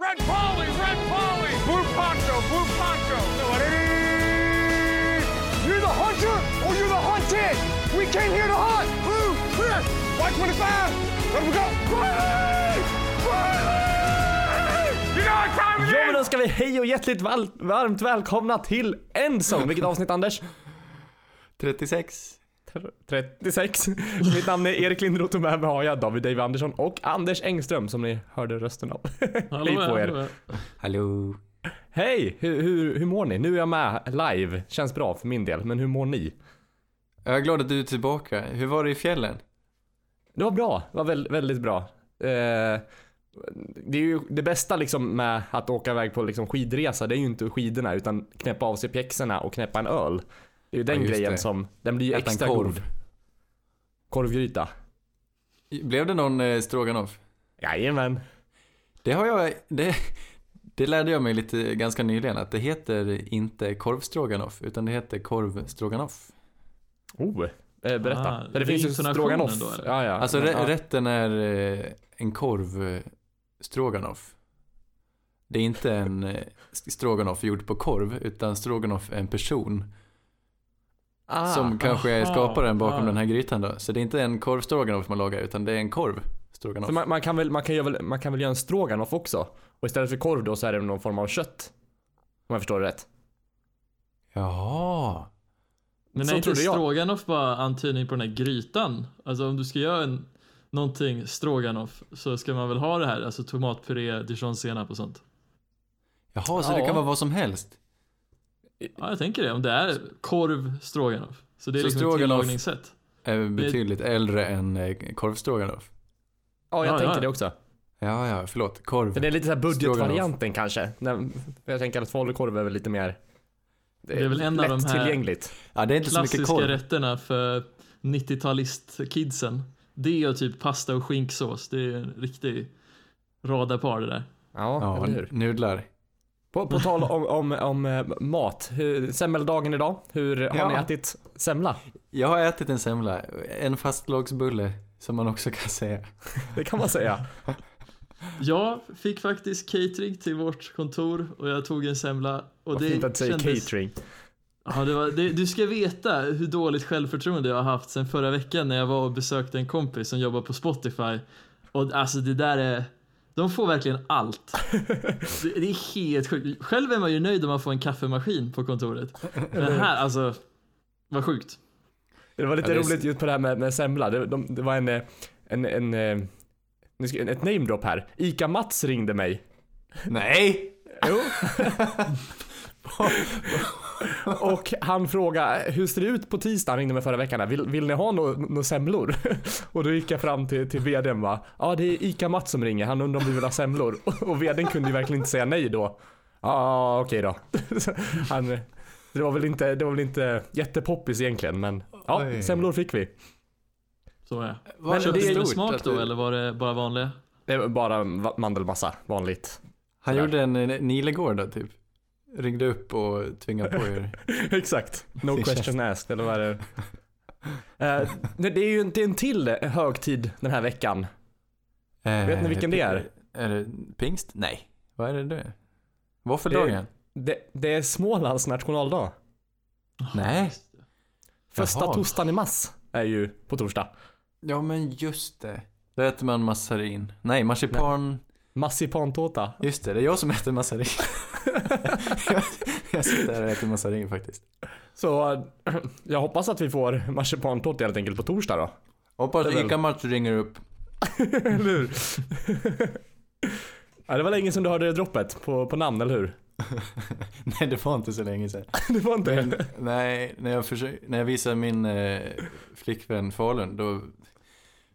Red Polly, Red Polly, Blue Poncho, Blue Poncho. You're the hunter or you're the hunted. We came here to hunt. Blue, clear. White 25. Let we go. Riley! Riley! You know what time it Ja men is? då ska vi hej och hjärtligt varmt välkomna till Endzone. Vilket avsnitt Anders? 36. 36. Mitt namn är Erik Lindroth och med mig har jag David Dave Andersson och Anders Engström som ni hörde rösten av. Hej på er. Hallå. Hej! Hur, hur, hur mår ni? Nu är jag med live. Känns bra för min del, men hur mår ni? Jag är glad att du är tillbaka. Hur var det i fjällen? Det var bra. Det var väldigt, väldigt bra. Eh, det är ju det bästa liksom med att åka iväg på liksom skidresa, det är ju inte skidorna utan knäppa av sig pjäxorna och knäppa en öl. Det är ju den Ja, grejen det. som, den blir ju Äta extra korv. god. Korvgryta. Blev det någon eh, stroganoff? Jajamän. Det har jag, det, det lärde jag mig lite ganska nyligen att det heter inte korvstroganoff utan det heter korvstroganoff. Oh, eh, berätta. Ah, det det är finns ju stroganoff. då? Ja, ja. Alltså Men, ja. rätten är eh, en korv eh, stroganoff. Det är inte en eh, stroganoff gjord på korv utan stroganoff är en person Ah, som kanske är aha, skaparen bakom ah. den här grytan då. Så det är inte en korvstroganoff man lagar utan det är en korv stroganoff. Man, man, kan väl, man, kan göra väl, man kan väl göra en stroganoff också? Och istället för korv då så är det någon form av kött. Om jag förstår det rätt. Jaha. Men Så är inte stroganoff bara antydning på den här grytan? Alltså om du ska göra en, någonting stroganoff så ska man väl ha det här, alltså tomatpuré, dijonsenap och sånt. Jaha, så Ja. det kan vara vad som helst? Ja, jag tänker det. Om det är korv stroganoff. Så det är Så liksom ett stroganoff- tillagningssätt. Är betydligt äldre än eh, korvstroganoff. Ja, jag Ja, tänker ja. det också. Ja, ja, förlåt. Korv. För det är lite så här budgetvarianten kanske. Jag tänker att falukorv är väl lite mer Det är väl en av de här. Ja, det är inte så mycket Klassiska korv. rätterna för 90-talist-kidsen. Det och typ pasta och skinksås. Det är en riktig radarpar det där. Ja, Ja, eller hur? nudlar. På, på tal om, om, om eh, mat. Hur, semmeldagen idag. Hur har Ja. ni ätit semla? Jag har ätit en semla. En fastlågsbulle, som man också kan säga. Det kan man säga. Jag fick faktiskt catering till vårt kontor och jag tog en semla. Och Vad fint att det säga kändes... catering. Ja, det var, det, du ska veta hur dåligt självförtroende jag har haft sen förra veckan när jag var och besökte en kompis som jobbar på Spotify. Och alltså det där är... De får verkligen allt. Det, är helt sjukt. Själv är man ju nöjd om man får en kaffemaskin på kontoret. Men här, alltså... Vad sjukt. Det var lite Ja, roligt just på det här med, med semla. Det, de, det var en, eh, en, en, eh, nu ska- ett namedrop här. Ica Mats ringde mig. Nej! Jo. Och han frågade, hur ser det ut på tisdag? Han ringde mig förra veckan. Vill, vill ni ha några no semlor? Och då gick jag fram till, till vdn va. Ja det är Ica Mats som ringer, han undrar om vi vill ha semlor. Och vdn kunde ju verkligen inte säga nej då. Ja okej då. Han, det var väl inte, det var väl inte jättepoppis egentligen men ja, Oj. semlor fick vi. Så är Var Men Köpte det är du smak då du- eller var det bara vanliga? Det var bara mandelmassa, vanligt. Han Sådär. gjorde en Nilegård då, typ. Ringde upp och tvingade på er. Exakt. No question asked, eller vad är det? Eh, det det är ju är en till högtid den här veckan. Vet ni vilken det är? Eh, Är det pingst? Nej. Vad är det? Vad för Det- dagen? Det, det är Smålands nationaldag. Nej. Första Jaha. torsdagen i mars är ju på torsdag. Ja, men just det. Då äter man massarin. Nej, marsipan. Massipantårta. Just det, det är jag som äter massarin. jag, jag sitter här och äter massarin faktiskt. Så jag hoppas att vi får marsipantårta helt enkelt på torsdag då. Hoppas Det är väl- Ica-Mats ringer upp. eller hur? ja, det var länge sedan du hörde det droppet på, på namn, eller hur? Nej, det var inte så länge sedan. Det var inte Men, nej, när jag, försö- när jag visade min eh, flickvän Falun, då,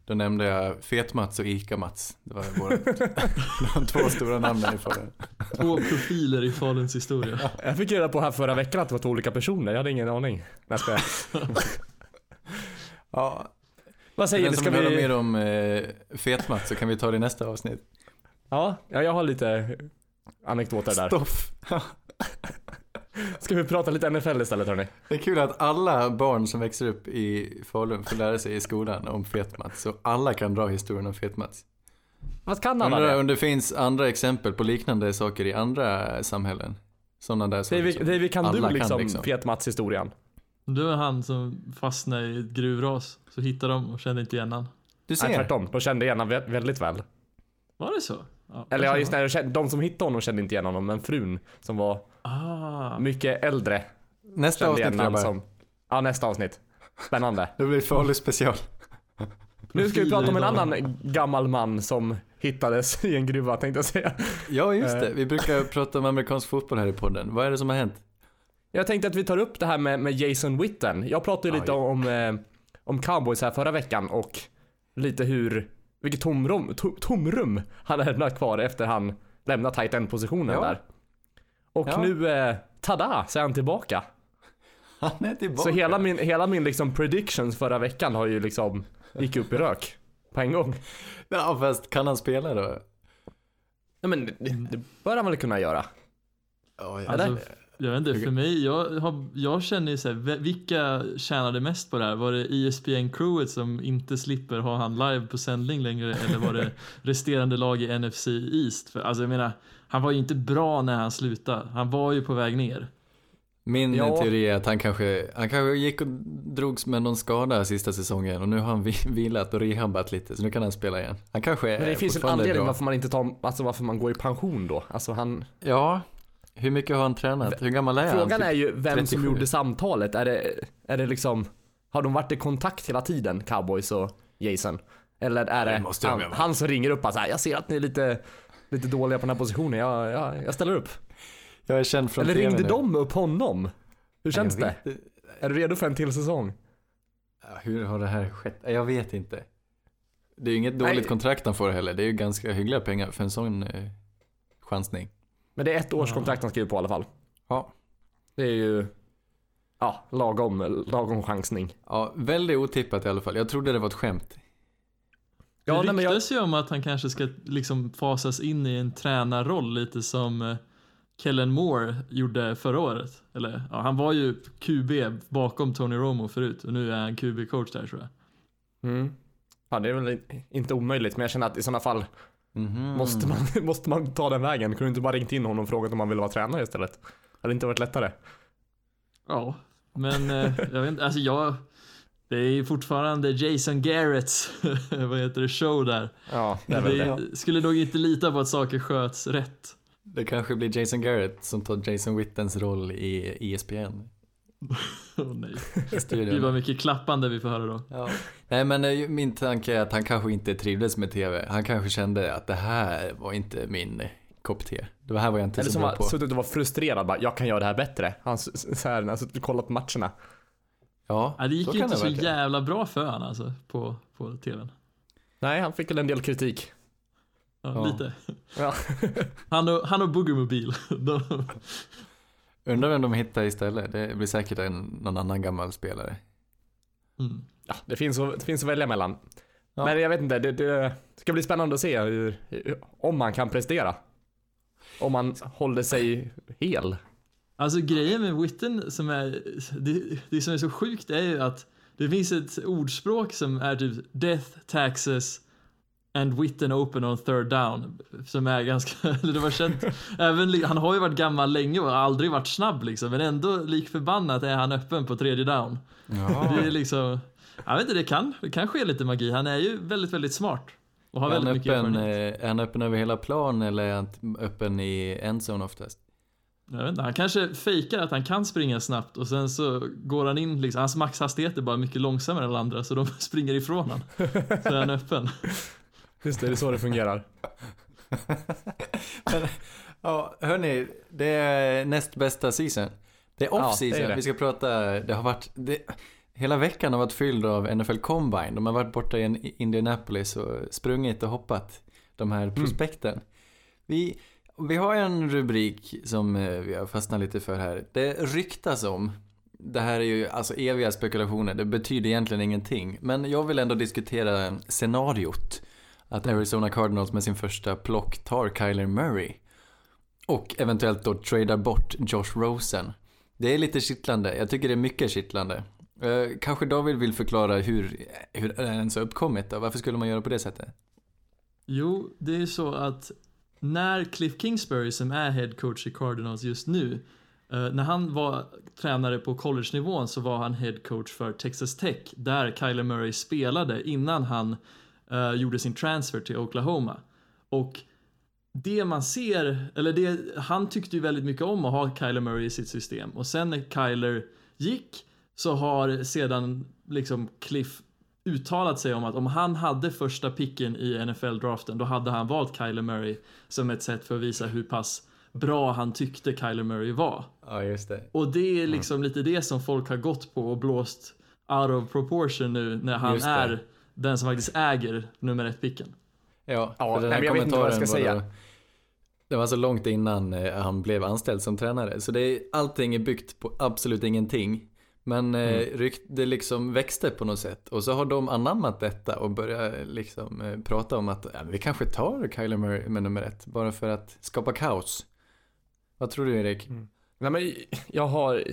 då nämnde jag Fet-Mats och Ica-Mats. Det var våra, de två stora namnen i Falun. Två profiler i Faluns historia. Jag fick reda på här förra veckan att det var två olika personer. Jag hade ingen aning. Nej, jag. Ja, Vad säger som Ska vill höra vi... mer om eh, Fet-Mats så kan vi ta det i nästa avsnitt. Ja, ja, jag har lite anekdoter där. Stoff. Ska vi prata lite NFL istället hörni? Det är kul att alla barn som växer upp i Falun får lära sig i skolan om Fet-Mats. Så alla kan dra historien om Fet-Mats. Vad kan alla Undrar det? om det finns andra exempel på liknande saker i andra samhällen? Sådana där saker David, David kan alla du liksom, liksom. fet-Mats-historien? Du var han som fastnade i ett gruvras, så hittade de och kände inte igen han. Du Nej, ser. tvärtom. De kände igen honom vä- väldigt väl. Var det så? Ja, Eller ja, just kände- de som hittade honom kände inte igen honom, men frun som var Ah, mycket äldre Nästa kände avsnitt grabbar. som... Ja, nästa avsnitt. Spännande. Det blir farlig special. Nu ska vi prata om en annan gammal man som hittades i en gruva tänkte jag säga. Ja, just Eh. det. Vi brukar prata om amerikansk fotboll här i podden. Vad är det som har hänt? Jag tänkte att vi tar upp det här med, med Jason Witten. Jag pratade ju Ja, lite ja. om, eh, om cowboys här förra veckan och lite hur, vilket tomrum, to, tomrum han lämnat kvar efter han lämnat tight end positionen Ja. där. Och Ja. nu, eh, tada, så är han tillbaka. Han är tillbaka. Så hela min, hela min liksom predictions förra veckan har ju liksom, gick upp i rök. På en gång. Ja, fast kan han spela då? Nej men det, det bör han väl kunna göra. Ja, ja. Eller? Alltså, jag vet inte, för mig, jag, har, jag känner ju såhär, vilka tjänade mest på det här? Var det ESPN-crewet som inte slipper ha han live på sändning längre eller var det resterande lag i NFC East? För, alltså jag menar, han var ju inte bra när han slutade. Han var ju på väg ner. Min Ja. teori är att han kanske, han kanske gick och drogs med någon skada sista säsongen och nu har han vi- vilat och rehabbat lite så nu kan han spela igen. Han kanske är Men det finns en anledning bra. varför man inte tar, alltså varför man går i pension då. Alltså han, Ja, hur mycket har han tränat? Hur gammal är han? Frågan Typ är ju vem 37. som gjorde samtalet. Är det, är det liksom, har de varit i kontakt hela tiden, cowboys och Jason? Eller är Det det, han, han som ringer upp och säger jag ser att ni är lite, lite dåliga på den här positionen, jag, jag, jag ställer upp. Jag är känd från Eller TV ringde nu. de upp honom? Hur känns det? vet. Är du redo för en till säsong? Hur har det här skett? Jag vet inte. Det är ju inget dåligt Nej. kontrakt han får heller. Det är ju ganska hyggliga pengar för en sån eh, chansning. Men det är ett års kontrakt han skriver på i alla fall. Ja. Det är ju, ja, lagom, lagom chansning. Ja, väldigt otippat i alla fall. Jag trodde det var ett skämt. Ja, det nej, men jag, ryktas ju om att han kanske ska liksom fasas in i en tränarroll lite som eh, Kellen Moore gjorde förra året. Eller ja, han var ju QB bakom Tony Romo förut och nu är han QB-coach där tror jag. mm. Ja, det är väl inte omöjligt, men jag känner att i sådana fall Mhm. Måste man, måste man ta den vägen? Kunde du inte bara ringt in honom och frågat om han ville vara tränare istället? Hade det inte varit lättare? Ja, men eh, jag vet inte, alltså jag det är fortfarande Jason Garretts, vad heter det, show där. Ja, det är Det skulle nog inte lita på att saker sköts rätt. Det kanske blir Jason Garrett som tar Jason Wittens roll i ESPN. Åh nej. Gud vad mycket klappande vi får höra då. Ja. Nej men eh, min tanke är att han kanske inte trivdes med TV. Han kanske kände att det här var inte min kopp te. Det här var jag inte Eller så som bra har på. suttit och var frustrerad bara, jag kan göra det här bättre. Han så här, när han suttit och kollat på matcherna. Ja, Ja, det gick så ju kan inte så verkligen. jävla bra för honom alltså på, på tvn. Nej, han fick väl en del kritik. Ja, Ja. Lite. Ja. Han och, han och Boogermobil. De, Undrar vem de hittar istället. Det blir säkert en, någon annan gammal spelare. Mm. ja, det finns, det finns att välja mellan. Ja. Men jag vet inte, det, det ska bli spännande att se hur, om man kan prestera. Om man håller sig hel. Alltså grejen med Witten som är, det, det som är så sjukt är ju att det finns ett ordspråk som är typ death, taxes and Witten open on third down. Som är ganska, eller det var känt, även, han har ju varit gammal länge och aldrig varit snabb liksom, men ändå lik förbannat är han öppen på tredje down. Ja. Det är liksom, jag vet inte, det kan, det kan ske lite magi. Han är ju väldigt, väldigt smart. Och har Är väldigt mycket öppen, eh, är han öppen över hela plan eller är han öppen i endzone oftast? Jag vet inte, han kanske fejkar att han kan springa snabbt och sen så går han in, liksom, hans maxhastighet är bara mycket långsammare än alla andra så de springer ifrån han. Så är han öppen. Just det, det är så det fungerar. Men, ja, hörni, det är näst bästa season. Det är Ja, off season. det är det. Vi ska prata, det har varit, det, hela veckan har varit fylld av NFL Combine. De har varit borta i Indianapolis och sprungit och hoppat de här prospekten. Vi, vi har en rubrik som eh, vi har fastnat lite för här. Det ryktas om, det här är ju alltså eviga spekulationer, det betyder egentligen ingenting. Men jag vill ändå diskutera scenariot. Att Arizona Cardinals med sin första plock tar Kyler Murray. Och eventuellt då tradar bort Josh Rosen. Det är lite kittlande, jag tycker det är mycket kittlande. Eh, kanske David vill förklara hur, hur det ens har uppkommit då? Varför skulle man göra på det sättet? Jo, det är så att när Cliff Kingsbury som är head coach i Cardinals just nu, eh, när han var tränare på college-nivån så var han head coach för Texas Tech där Kyler Murray spelade innan han eh, gjorde sin transfer till Oklahoma. Och det man ser, eller det, han tyckte ju väldigt mycket om att ha Kyler Murray i sitt system och sen när Kyler gick så har sedan liksom Cliff uttalat sig om att om han hade första picken i NFL-draften då hade han valt Kyler Murray som ett sätt för att visa hur pass bra han tyckte Kyler Murray var. Ja, just det. Och det är liksom lite det som folk har gått på och blåst out of proportion nu när han det. är den som faktiskt äger nummer ett picken. Ja, Ja, den nej, här men jag vet inte vad jag ska säga. då- Det var så långt innan eh, han blev anställd som tränare. Så det är, allting är byggt på absolut ingenting. Men eh, Mm. rykt, det liksom växte på något sätt. Och så har de anammat detta och börjat liksom eh, prata om att vi kanske tar Kyler Murray med nummer ett. Bara för att skapa kaos. Vad tror du Erik? Nej men jag har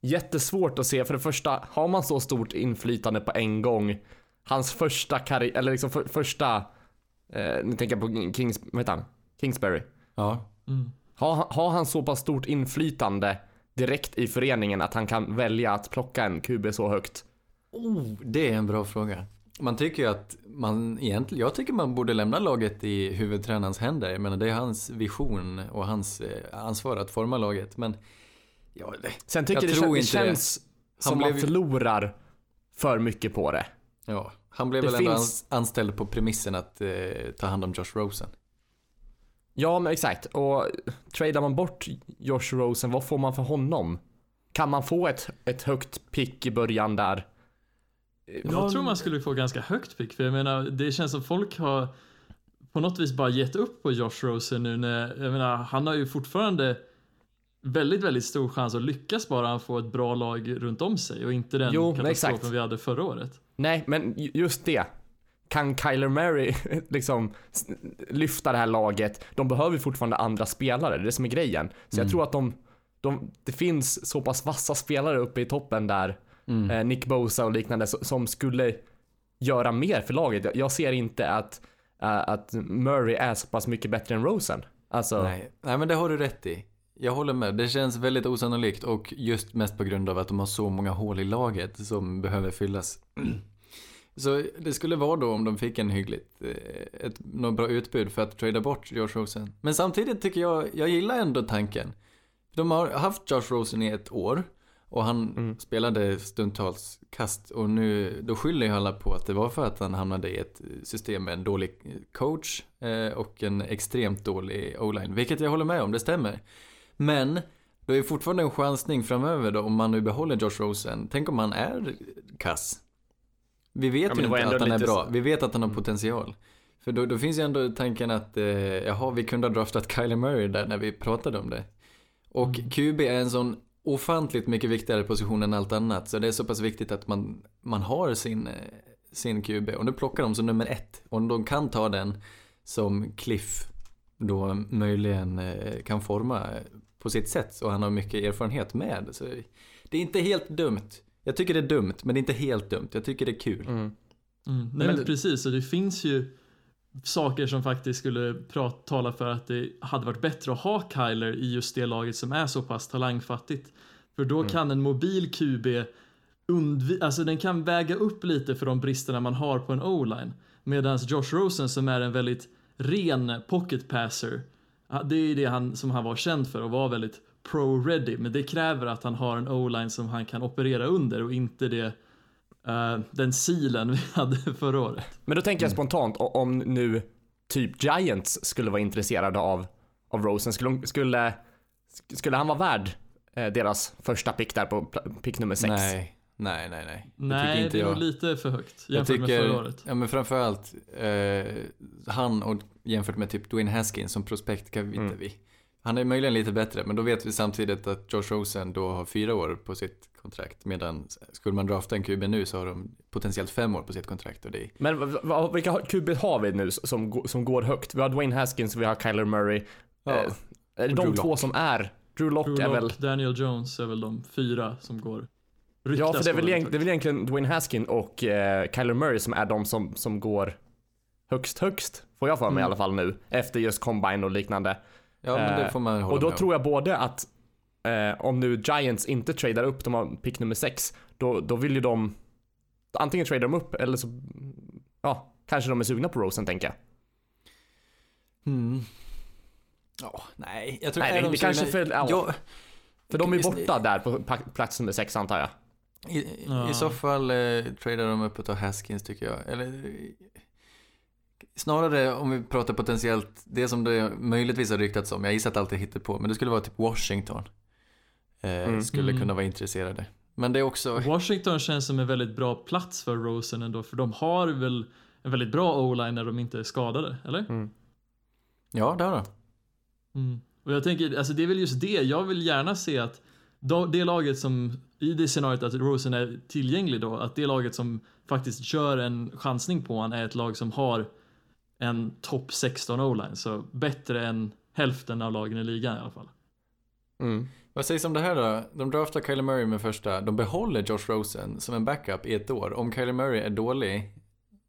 jättesvårt att se, för det första, har man så stort inflytande på en gång, hans första karriär, eller liksom för, första, eh, nu tänker jag på Kings, vad heter han? Kingsbury. Ja. Mm. Har, han- har han så pass stort inflytande direkt i föreningen att han kan välja att plocka en QB så högt? Oh, det är en bra fråga. Man tycker ju att man egentligen, jag tycker man borde lämna laget i huvudtränarens händer. Jag menar det är hans vision och hans eh, ansvar att forma laget. Men ja, det, Sen tycker Jag det, tror det inte det. känns Han som blev man förlorar för mycket på det. ja, han blev Det väl ändå finns- ans- anställd på premissen att eh, ta hand om Josh Rosen. Ja, men exakt. Och tradar man bort Josh Rosen, vad får man för honom? Kan man få ett, ett högt pick i början där? Jag tror man skulle få ganska högt pick för jag menar det känns som folk har på något vis bara gett upp på Josh Rosen nu när, jag menar han har ju fortfarande väldigt, väldigt stor chans att lyckas bara han får ett bra lag runt om sig och inte den Jo, katastrofen exakt. vi hade förra året. Nej, men ju- just det. Kan Kyler Murray liksom lyfta det här laget? De behöver fortfarande andra spelare, det är det som är grejen. Så jag tror att de, de, det finns så pass vassa spelare uppe i toppen där, eh, Nick Bosa och liknande, so- som skulle göra mer för laget. Jag- ser inte att, eh, att Murray är så pass mycket bättre än Rosen. Alltså, Nej. Nej, men det har du rätt i. Jag håller med. Det känns väldigt osannolikt och just mest på grund av att de har så många hål i laget som behöver fyllas. Så det skulle vara då om de fick en hyggligt, eh, ett, något bra utbud för att trada bort Josh Rosen. Men samtidigt tycker jag, jag gillar ändå tanken. De har haft Josh Rosen i ett år och han spelade stundtals kast och nu, då skyller ju alla på att det var för att han hamnade i ett system med en dålig coach eh, och en extremt dålig o-line, vilket jag håller med om, det stämmer. Men då är fortfarande en chansning framöver då om man nu behåller Josh Rosen. Tänk om han är kass. Vi vet Ja, ju inte att han är bra. så- Vi vet att han har potential. För då, då finns ju ändå tanken att, eh, jaha, vi kunde ha draftat Kyler Murray där när vi pratade om det. Och QB är en sån ofantligt mycket viktigare position än allt annat. Så det är så pass viktigt att man, man har sin, eh, sin QB. Och nu plockar de som nummer ett. Och de kan ta den som Cliff då möjligen eh, kan forma på sitt sätt. Och han har mycket erfarenhet med. Så det är inte helt dumt. Jag tycker det är dumt, men det är inte helt dumt. Jag tycker det är kul. mm. Mm. Nej, men Men det- precis, och det finns ju saker som faktiskt skulle prata, tala för att det hade varit bättre att ha Kyler i just det laget som är så pass talangfattigt. För då kan en mobil QB undvi- alltså den kan väga upp lite för de bristerna man har på en O-line. Medan Josh Rosen som är en väldigt ren pocket passer, det är det han, som han var känd för och var väldigt pro-ready. Men det kräver att han har en O-line som han kan operera under och inte det eh, den silen vi hade förra året. Men då tänker jag spontant, o- om nu typ Giants skulle vara intresserade av, av Rosen, skulle, skulle, skulle han vara värd eh, deras första pick där på pick nummer 6? Nej, nej, nej, nej. Det Nej, tycker inte det är jag. nog lite för högt Jag jämfört med förra året. ja men framförallt eh, han och jämfört med typ Dwayne Haskins som prospekt kan vi inte Mm. vi. Han är möjligen lite bättre, men då vet vi samtidigt att Josh Rosen då har fyra år på sitt kontrakt. Medan skulle man drafta en QB nu så har de potentiellt fem år på sitt kontrakt. Och det är, Men vilka QB har vi nu som, som går högt? Vi har Dwayne Haskins, vi har Kyler Murray. Ja. Eh, är det de Drew två Lock. som är? Drew Lock Drew är väl... Daniel Jones är väl de fyra som går Ja, för det är, väl gå egent, väldigt det är väl egentligen Dwayne Haskins och eh, Kyler Murray som är de som, som går högst högst. Får jag för mig i Mm. alla fall nu. Efter just combine och liknande. Ja, men det Eh, får man hålla Och då med tror jag både att eh, om nu Giants inte tradar upp, de har pick nummer 6, då, då vill ju de antingen trada dem upp eller så, ja, kanske de är sugna på Rosen tänker jag. Mm. Ja, nej. Jag tror Nej, det- de det kanske sugna- för- ja. Ja, För de är borta där på plats nummer 6 antar jag. I, Ja. I så fall eh, tradar de upp och tar Haskins tycker jag. Eller snarare om vi pratar potentiellt, det som det möjligtvis har ryktats om, jag gissar att allt hittar på, men det skulle vara typ Washington. Eh, Mm. Skulle Mm. kunna vara intresserade. Men det är också, Washington känns som en väldigt bra plats för Rosen ändå, för de har väl en väldigt bra o-line när de inte är skadade, eller? ja det har de. Mm. Och jag tänker, alltså det är väl just det, jag vill gärna se att de, det laget som, i det scenariot att Rosen är tillgänglig då, att det laget som faktiskt kör en chansning på honom är ett lag som har en topp 16 o-line, så bättre än hälften av lagen i ligan i alla fall. Mm. Vad sägs om det här då? De draftar Kyler Murray med första, de behåller Josh Rosen som en backup i ett år. Om Kyler Murray är dålig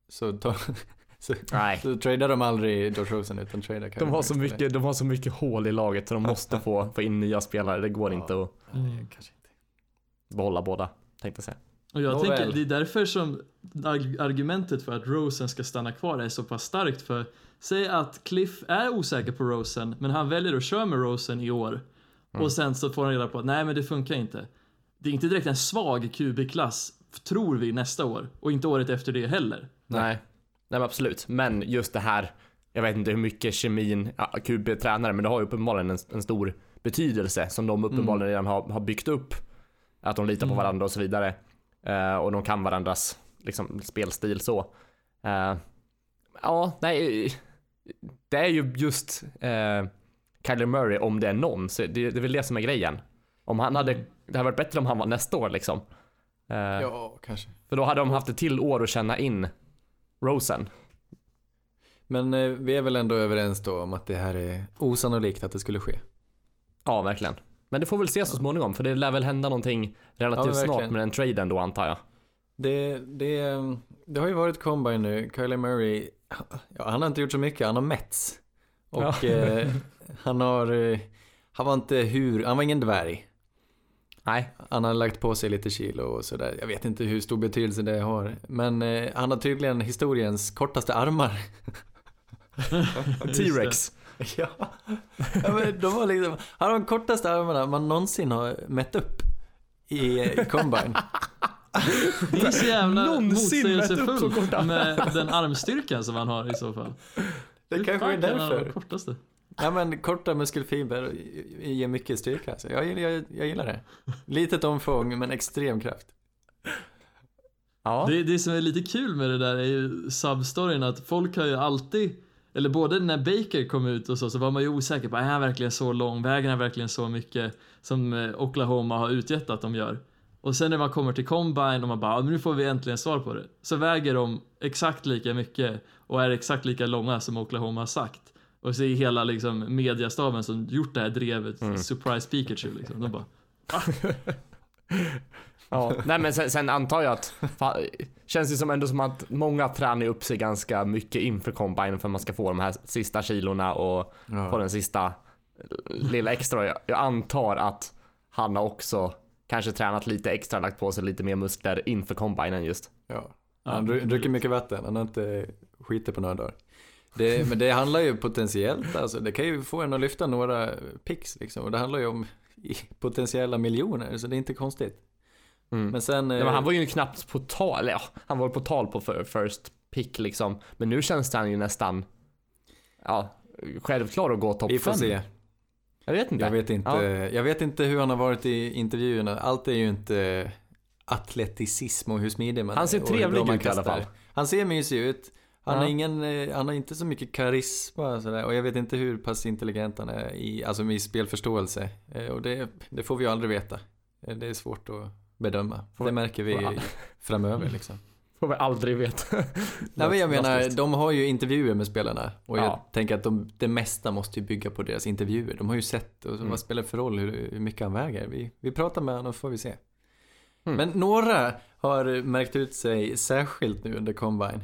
så, tar, så, Nej. så tradar de aldrig Josh Rosen utan tradar Kyler De har, Murray så mycket, de har så mycket hål i laget så de måste få, få in nya spelare. Det går Ja. inte att inte. behålla båda, tänkte jag säga. Och jag Nåväl. tänker, det är därför som arg- argumentet för att Rosen ska stanna kvar är så pass starkt för Säg att Cliff är osäker på Rosen, men han väljer att köra med Rosen i år. Och sen så får han reda på att nej men det funkar inte. Det är inte direkt en svag QB-klass, tror vi, nästa år. Och inte året efter det heller. Nej. Nej men absolut. Men just det här, jag vet inte hur mycket kemin, ja, QB-tränare, men det har ju uppenbarligen en, en stor betydelse som de uppenbarligen redan har, har byggt upp. Att de litar på Mm. varandra och så vidare. Eh, och de kan varandras liksom, spelstil så. Eh, ja, nej. Det är ju just eh, Kyler Murray om det är någon, så det, det är väl det som är grejen. Om han hade, det hade varit bättre om han var nästa år liksom. Eh, Ja, kanske. För då hade de haft ett till år att känna in Rosen. Men vi är väl ändå överens då om att det här är osannolikt att det skulle ske. Ja, verkligen. Men det får väl se så småningom, för det lär väl hända någonting relativt Ja, snart med den traden då antar jag. Det, det, det har ju varit combine nu. Kyler Murray, ja, han har inte gjort så mycket. Han har mätts. Och Ja. eh, han har, eh, han var inte hur, han var ingen dvärg. Nej, Han har lagt på sig lite kilo och sådär. Jag vet inte hur stor betydelse det har. Men eh, han har tydligen historiens kortaste armar. T-Rex. ja. ja men de var liksom, han har de kortaste armarna man någonsin har mätt upp i, i combine. Det är så jävla motsägelsefullt med den armstyrkan som han har i så fall. Det Hur kanske är fan kan därför. kortaste? Ja men korta muskelfiber ger mycket styrka. Så jag, jag, jag gillar det. Litet omfång men extrem kraft. Ja. Det, det som är lite kul med det där är ju substoryn att folk har ju alltid eller både när Baker kom ut och så, så var man ju osäker på, är han verkligen så lång? Väger han verkligen så mycket som eh, Oklahoma har utgett att de gör? Och sen när man kommer till Combine och man bara, "Ja, men nu får vi äntligen svar på det. Så väger de exakt lika mycket och är exakt lika långa som Oklahoma har sagt. Och så är hela liksom mediastaben som gjort det här drevet, surprise Pikachu liksom. De bara, ja. Nej men sen, sen antar jag att, fa, känns det som ändå som att många tränar upp sig ganska mycket inför combine för att man ska få de här sista kilorna och få den sista lilla extra. Jag, jag antar att han har också kanske tränat lite extra, lagt på sig lite mer muskler inför combinen just. Ja. Ja, Han dricker mycket vatten, han har inte skitit på några dagar. Det, men det handlar ju potentiellt, alltså det kan ju få en att lyfta några pix liksom. Och det handlar ju om potentiella miljoner, så det är inte konstigt. Mm. Men sen... Nej, eh, men han var ju knappt på tal, eller ja, han var på tal på first pick liksom. Men nu känns han ju nästan, ja, självklar att gå topp vi får 5. se. Jag vet inte. Jag vet inte, Ja. jag vet inte hur han har varit i intervjuerna. Allt är ju inte atleticism och hur smidig man Han är ser och hur trevlig ut i alla fall. Han ser mysig ut. Han, Ja. har ingen, eh, han har inte så mycket karisma och sådär. Och jag vet inte hur pass intelligent han är i, alltså i spelförståelse. Eh, Och det, det får vi ju aldrig veta. Eh, Det är svårt att bedöma. Får- det märker vi all- framöver liksom. Får vi aldrig veta. Nej men jag menar, de har ju intervjuer med spelarna. Och jag Ja. tänker att de, det mesta måste ju bygga på deras intervjuer. De har ju sett, och Mm. vad spelar det för roll hur, hur mycket han väger? Vi, vi pratar med honom får vi se. Mm. Men några har märkt ut sig särskilt nu under Combine.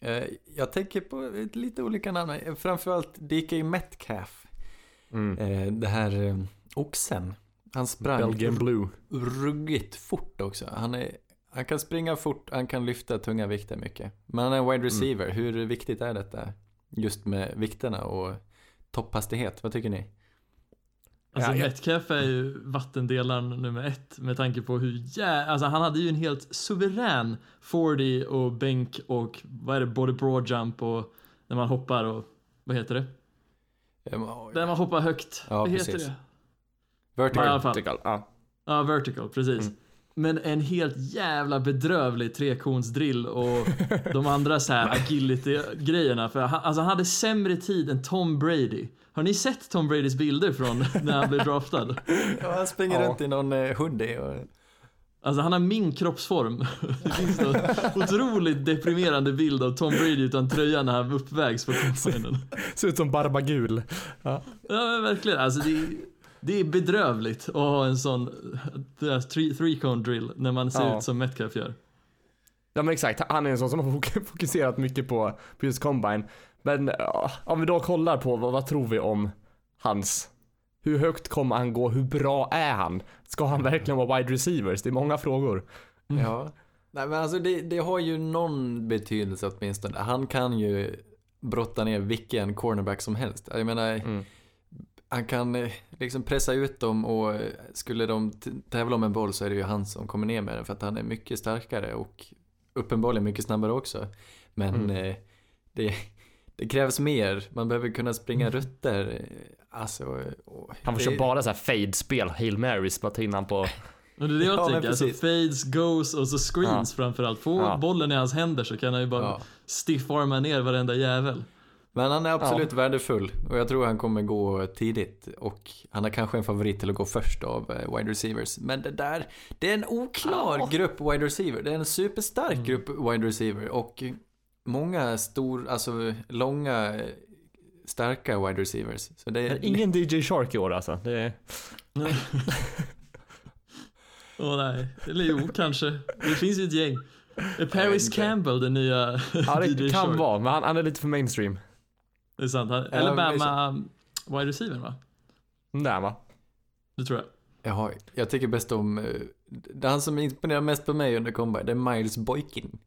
Eh, Jag tänker på lite olika namn. Framförallt DK Metcalf. Mm. Eh, Det här eh, oxen. Han sprang Belgian Blue. ruggigt fort också. Han, är, han kan springa fort, han kan lyfta tunga vikter mycket. Men han är en wide receiver. Hur viktigt är detta? Just med vikterna och topphastighet. Vad tycker ni? Alltså Ja, Metcalf är ju vattendelaren nummer ett med tanke på hur jä... Alltså han hade ju en helt suverän 40 och bänk och vad är det, både broad jump och när man hoppar och vad heter det? När man hoppar högt. Ja, vad heter precis. det? Vertical. Ja, i alla fall. Vertical, Ja. Ja, vertical, precis. Mm. Men en helt jävla bedrövlig trekonsdrill och de andra så här agility-grejerna. För han, alltså han hade sämre tid än Tom Brady. Har ni sett Tom Bradys bilder från när han blev draftad? Ja, han springer Ja. runt i någon eh, hoodie och... Alltså han har min kroppsform. Det finns en otroligt deprimerande bild av Tom Brady utan tröja när han uppvägs på combinen. Ser ut som Barbagul. Ja men verkligen, alltså det är, det är bedrövligt att ha en sån three, three cone drill när man ser Ja. ut som Metcalf gör. Ja men exakt, han är en sån som har fok- fokuserat mycket på, på just combine. Men om vi då kollar på vad, vad tror vi om hans, hur högt kommer han gå, hur bra är han? Ska han verkligen vara wide receivers? Det är många frågor. Ja. Nej men alltså det, det har ju någon betydelse åtminstone. Han kan ju brotta ner vilken cornerback som helst. Jag menar, Mm. Han kan eh, liksom pressa ut dem och eh, skulle de tävla om en boll så är det ju han som kommer ner med den för att han är mycket starkare och uppenbarligen mycket snabbare också. Men Mm. eh, det, det krävs mer. Man behöver kunna springa rutter. eh, Alltså, och Han får det- köra bara så här fade-spel, Hail Marys, bara ta in han på... Och det är det jag Ja, men tänker, alltså fades, goes och så screens framförallt. Få Ja. bollen i hans händer så kan han ju bara Ja. stiffarma ner varenda jävel. Men han är absolut värdefull och jag tror han kommer gå tidigt och han har kanske en favorit till att gå först av eh, wide receivers. Men det där, det är en oklar grupp wide receiver. Det är en superstark Mm. grupp wide receiver och många stor, alltså långa, starka wide receivers. Så det är Ingen DJ Shark i år alltså. Det är... Åh nej, eller jo kanske. Det finns ju ett gäng. Är Paris. Campbell den nya Ja det DJ kan Shark? vara, men han, han är lite för mainstream. Det är sant. Han, Ja, Alabama wide receiver va? Där va? Det tror jag. Jaha, jag tycker bäst om, eh, det han som imponerar mest på mig under combine, det är Miles Boykin.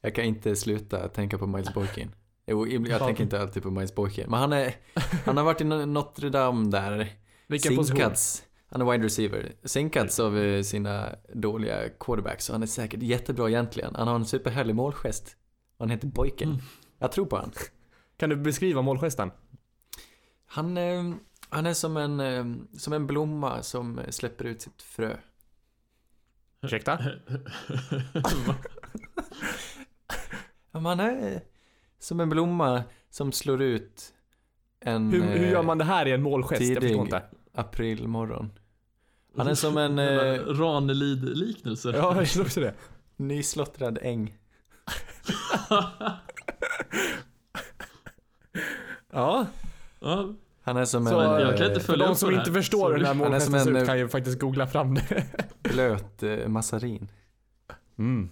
Jag kan inte sluta tänka på Miles Boykin. Jo, jag Ja. tänker inte alltid på Miles Boykin. Men han är, han har varit i Notre Dame där. Vilken position? Sinkats. Han är wide receiver. Sinkats av eh, sina dåliga quarterbacks. Så han är säkert jättebra egentligen. Han har en superhärlig målgest. Han heter Boykin. Mm. Jag tror på han. Kan du beskriva målgesten? Han, eh, han är som en, eh, som en blomma som eh, släpper ut sitt frö. Ursäkta? Ja, han är som en blomma som slår ut en Hur, hur gör man det här i en målgest? Jag tidig- förstår inte. aprilmorgon. Han är som en eh, Ranelid-liknelse. Ja, jag tror också det. nyslottrad äng. Ja, ja, Han är som så en jag kan inte för följa de upp som inte här. förstår hur den här målgesten ser ut eh, kan ju faktiskt googla fram det. blöt eh, massarin. Mm.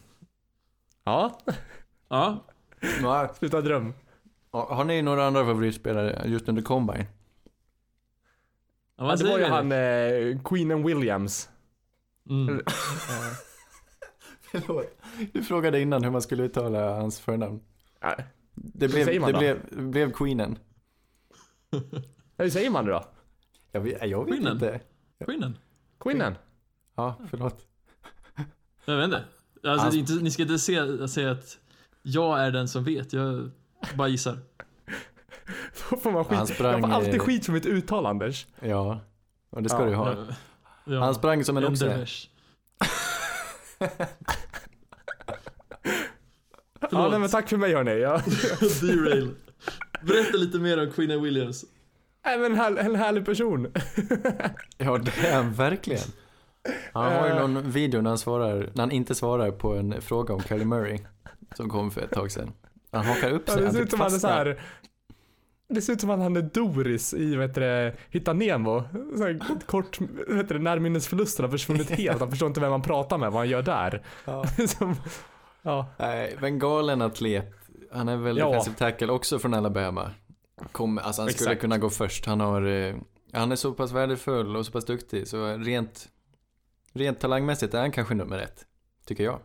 Ja, ja. Sluta dröm. Har ni några andra favoritspelare just under combine? ja vad det var ju han eh, Queen Williams. Mm. Förlåt. Du frågade innan hur man skulle uttala hans förnamn. Ja, Det blev, det blev, blev Queenen. Hur säger man det då? Jag vet, jag vet Queenen? inte. Queenen? Queenen? Ja, förlåt. Jag vet inte. Alltså, det är inte. Ni ska inte se, säga att jag är den som vet. Jag bara gissar. Får man skit? Han sprang, jag får alltid skit för mitt uttal Anders. Ja, och det ska Ja, du ha. Ja. Ja. Han sprang som en oxe. Ja, nej, men tack för mig hörni. Jag, Derail. Berätta lite mer om Queen Williams. är en, här, en härlig person. Ja, det är han verkligen. Han har ju Eh. någon video när han svarar, när han inte svarar på en fråga om Kylie Murray. Som kom för ett tag sedan. Han hakar upp Ja, sig, det han ser typ ut som han är så här. Det ser ut som att han är Doris i vet du, det, Hitta Nemo. Så här, kort, vet du, det, närminnesförlusten har försvunnit helt. Han förstår inte vem han pratar med, vad han gör där. Ja. som, Ja. Nej, men galen atlet. Han är väl Ja. defensive tackle också från Alabama. Kom, alltså han skulle Exakt. kunna gå först. Han har, eh, han är så pass värdefull och så pass duktig så rent, rent talangmässigt är han kanske nummer ett. Tycker jag.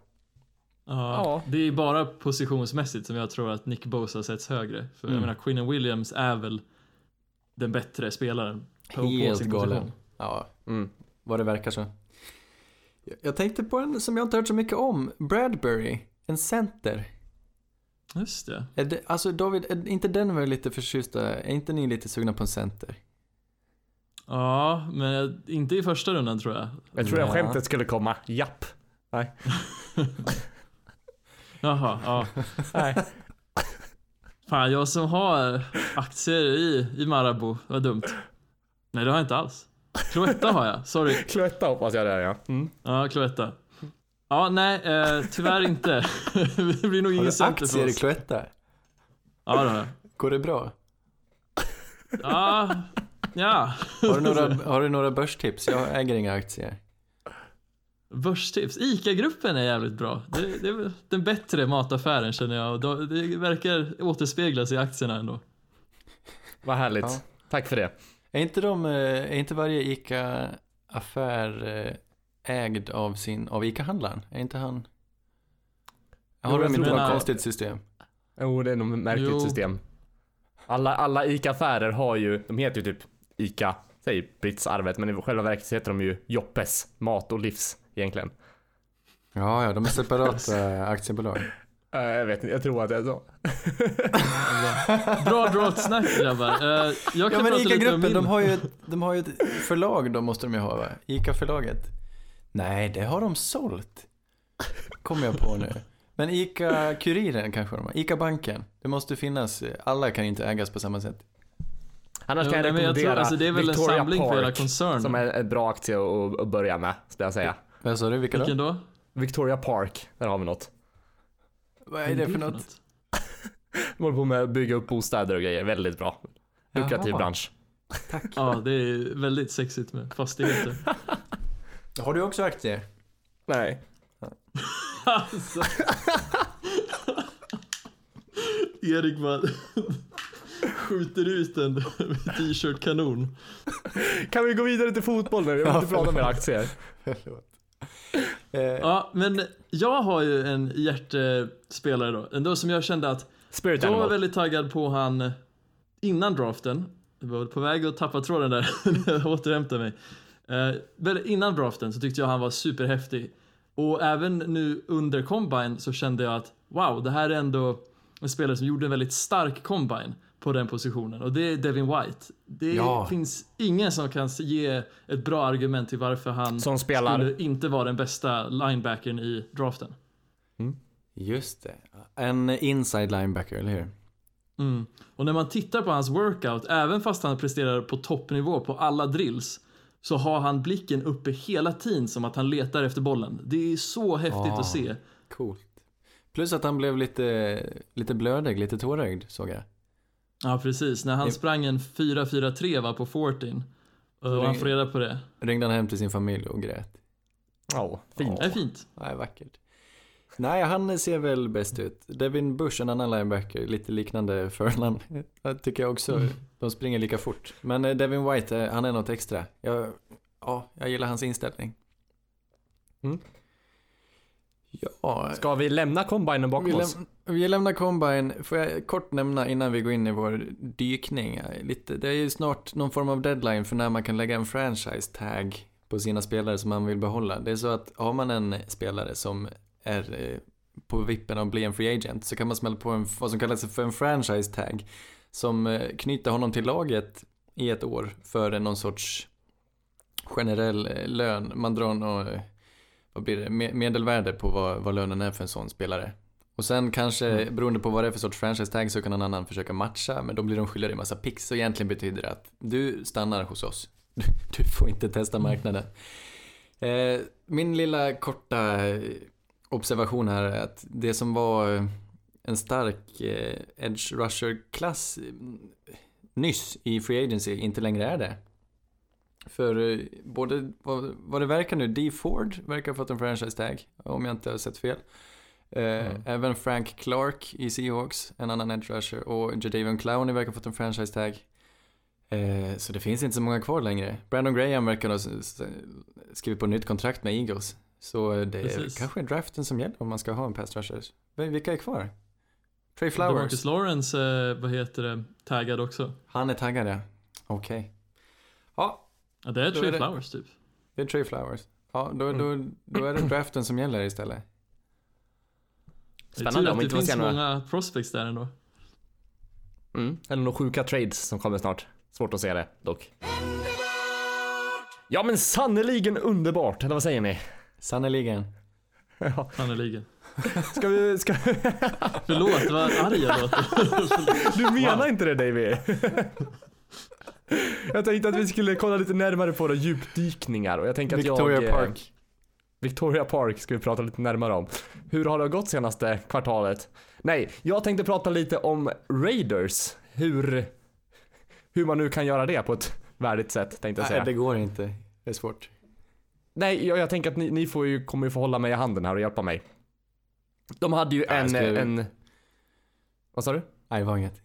Ja, Ja. Det är bara positionsmässigt som jag tror att Nick Bosa sätts högre. För Mm. jag menar, Quinnen Williams är väl den bättre spelaren på, på Helt sin galen. position. Ja, Mm. vad det verkar så. Jag- Jag tänkte på en som jag inte hört så mycket om. Bradbury, en center. Just det. Är det, alltså David, är inte Denver lite förtjusta? Är inte ni lite sugna på en center? Ja, men inte i första rundan tror jag. Jag tror att skämtet skulle komma. Japp. Nej. Jaha, ja. Nej. Fan, jag som har aktier i, i Marabou, vad dumt. Nej, det har jag inte alls. Cloetta har jag, sorry. Cloetta hoppas jag det är ja. Mm. Ja, Cloetta. Ja, nej, eh, tyvärr inte. det blir nog Har ingen du center aktier i. Cloetta? Ja, det har jag. Går det bra? Ja, ja. Har du några, har du några börstips? Jag äger inga aktier. Börstips. ICA-gruppen är jävligt bra. Det, det är den bättre mataffären känner jag. Det verkar återspeglas i aktierna ändå. Vad härligt. Ja. Tack för det. Är inte, de, eh, är inte varje ICA-affär eh, ägd av, sin, av ICA-handlaren? Är inte han... Jo, Har jag de inte något konstigt system? Jo, det är nog ett märkligt Jo. system. Alla, alla ICA-affärer har ju, de heter ju typ ICA, säg Britsarvet, men i själva verket så heter de ju Joppes, Mat och Livs egentligen. Ja, ja, de är separata aktiebolag. Eh, jag vet inte, jag tror att det är så. Bra dragsnack grabbar. Eh, jag Ja, kan men lite om ICA-gruppen, min. de har, ju ett, de har ju ett förlag, då måste de ju ha va? ICA-förlaget. Nej, det har de sålt. Kommer jag på nu. Men ICA-Kuriren kanske de har. ICA-banken. Det måste finnas, alla kan inte ägas på samma sätt. Annars Jo, kan jag men jag rekommendera tror, alltså, det är väl Victoria en samling på hela Park, koncernen. som är en bra aktie att, att börja med, skulle jag säga. Vad sa du, vilka då? Vilken då? Victoria Park, där har vi något. Vad är det för något? De håller på med att bygga upp bostäder och grejer, väldigt bra. Lukrativ Jaha. bransch. Ja, det är väldigt sexigt med fastigheter. Har du också aktier? Nej. alltså. Erik bara skjuter ut en t-shirt-kanon. Kan vi gå vidare till fotboll nu? Jag vill inte prata mer aktier. Förlåt. Eh, Ja, men jag har ju en hjärtespelare då. Ändå som jag kände att Spirit jag var Animal. väldigt taggad på han innan draften. Jag var på väg att tappa tråden där jag återhämtade mig. Eh, innan draften så tyckte jag han var superhäftig. Och även nu under combine så kände jag att wow, det här är ändå en spelare som gjorde en väldigt stark combine på den positionen och det är Devin White. Det Ja. finns ingen som kan ge ett bra argument till varför han Som spelar. skulle inte vara den bästa linebacken i draften. Just det. En inside linebacker, eller hur? Mm. Och när man tittar på hans workout, även fast han presterar på toppnivå på alla drills, så har han blicken uppe hela tiden som att han letar efter bollen. Det är så häftigt Ah. att se. Coolt. Plus att han blev lite, lite blödig, lite tårögd såg jag. Ja, precis. När han Det- sprang en 4-4-3 var på 14 och det- han får reda på det. Ringde han hem till sin familj och grät. Ja, fint. Det är fint. Nej, vackert. Nej, han ser väl bäst ut. Devin Bush, en annan linebacker, lite liknande förnamn. Jag tycker jag också. De springer lika fort. Men eh, Devin White, eh, han är något extra. Jag, ja, jag gillar hans inställning. Mm. Ja, Ska vi lämna combinen bakom vi, oss? läm- vi lämnar Combine. Får jag kort nämna innan vi går in i vår dykning. Lite, det är ju snart någon form av deadline för när man kan lägga en franchise tag på sina spelare som man vill behålla. Det är så att har man en spelare som är eh, på vippen att bli en free agent så kan man smälla på en, vad som kallas för en franchise tag som eh, knyter honom till laget i ett år för någon sorts generell eh, lön. Man drar någon, eh, vad blir det, Me- medelvärde på vad, vad lönen är för en sån spelare. Och sen kanske, Mm. beroende på vad det är för sorts franchise tag, så kan någon annan försöka matcha, men då blir de skyldiga en massa pix. Så egentligen betyder det att du stannar hos oss. Du, får inte testa marknaden. Eh, min lilla korta observation här är att det som var en stark eh, edge rusher-klass eh, nyss i Free Agency inte längre är det. För eh, både, vad, vad det verkar nu, D Ford verkar ha fått en franchise tag, om jag inte har sett fel. Eh, Mm. Även Frank Clark i Seahawks, en annan edge rusher. Och Jadavion Clowney verkar ha fått en franchise tag. Eh, så det finns inte så många kvar längre. Brandon Graham verkar ha skrivit på nytt kontrakt med Eagles. Så eh, det är Precis. kanske draften som gäller om man ska ha en pass rusher. Vilka är kvar? Trey Flowers. Demarcus Lawrence, eh, vad heter det, taggad också. Han är taggad ja. Okej. Ja, Ja, det är Trey är det- Flowers typ. det är Trey Flowers. Ja, då, då, då är det draften som gäller istället. Det är Spännande tur om det inte får finns se några... många prospects där ändå. Mm. Eller några sjuka trades som kommer snart. Svårt att se det dock. Ja men sannoliken underbart, eller vad säger ni? Sannerligen. Ja. Sannerligen. Ska vi, ska... Förlåt vad arg jag låter. Du menar Wow. inte det Davy? jag tänkte att vi skulle kolla lite närmare på våra djupdykningar och jag tänker att Victoria jag... Park. Victoria Park ska vi prata lite närmare om. Hur har det gått senaste kvartalet? Nej, jag tänkte prata lite om Raiders. Hur, hur man nu kan göra det på ett värdigt sätt tänkte jag säga. Nej, det går inte. Det är svårt. Nej, jag, jag tänker att ni, ni får ju, kommer ju få hålla mig i handen här och hjälpa mig. De hade ju Ja, jag en, en... Vad sa du? Nej, det var inget.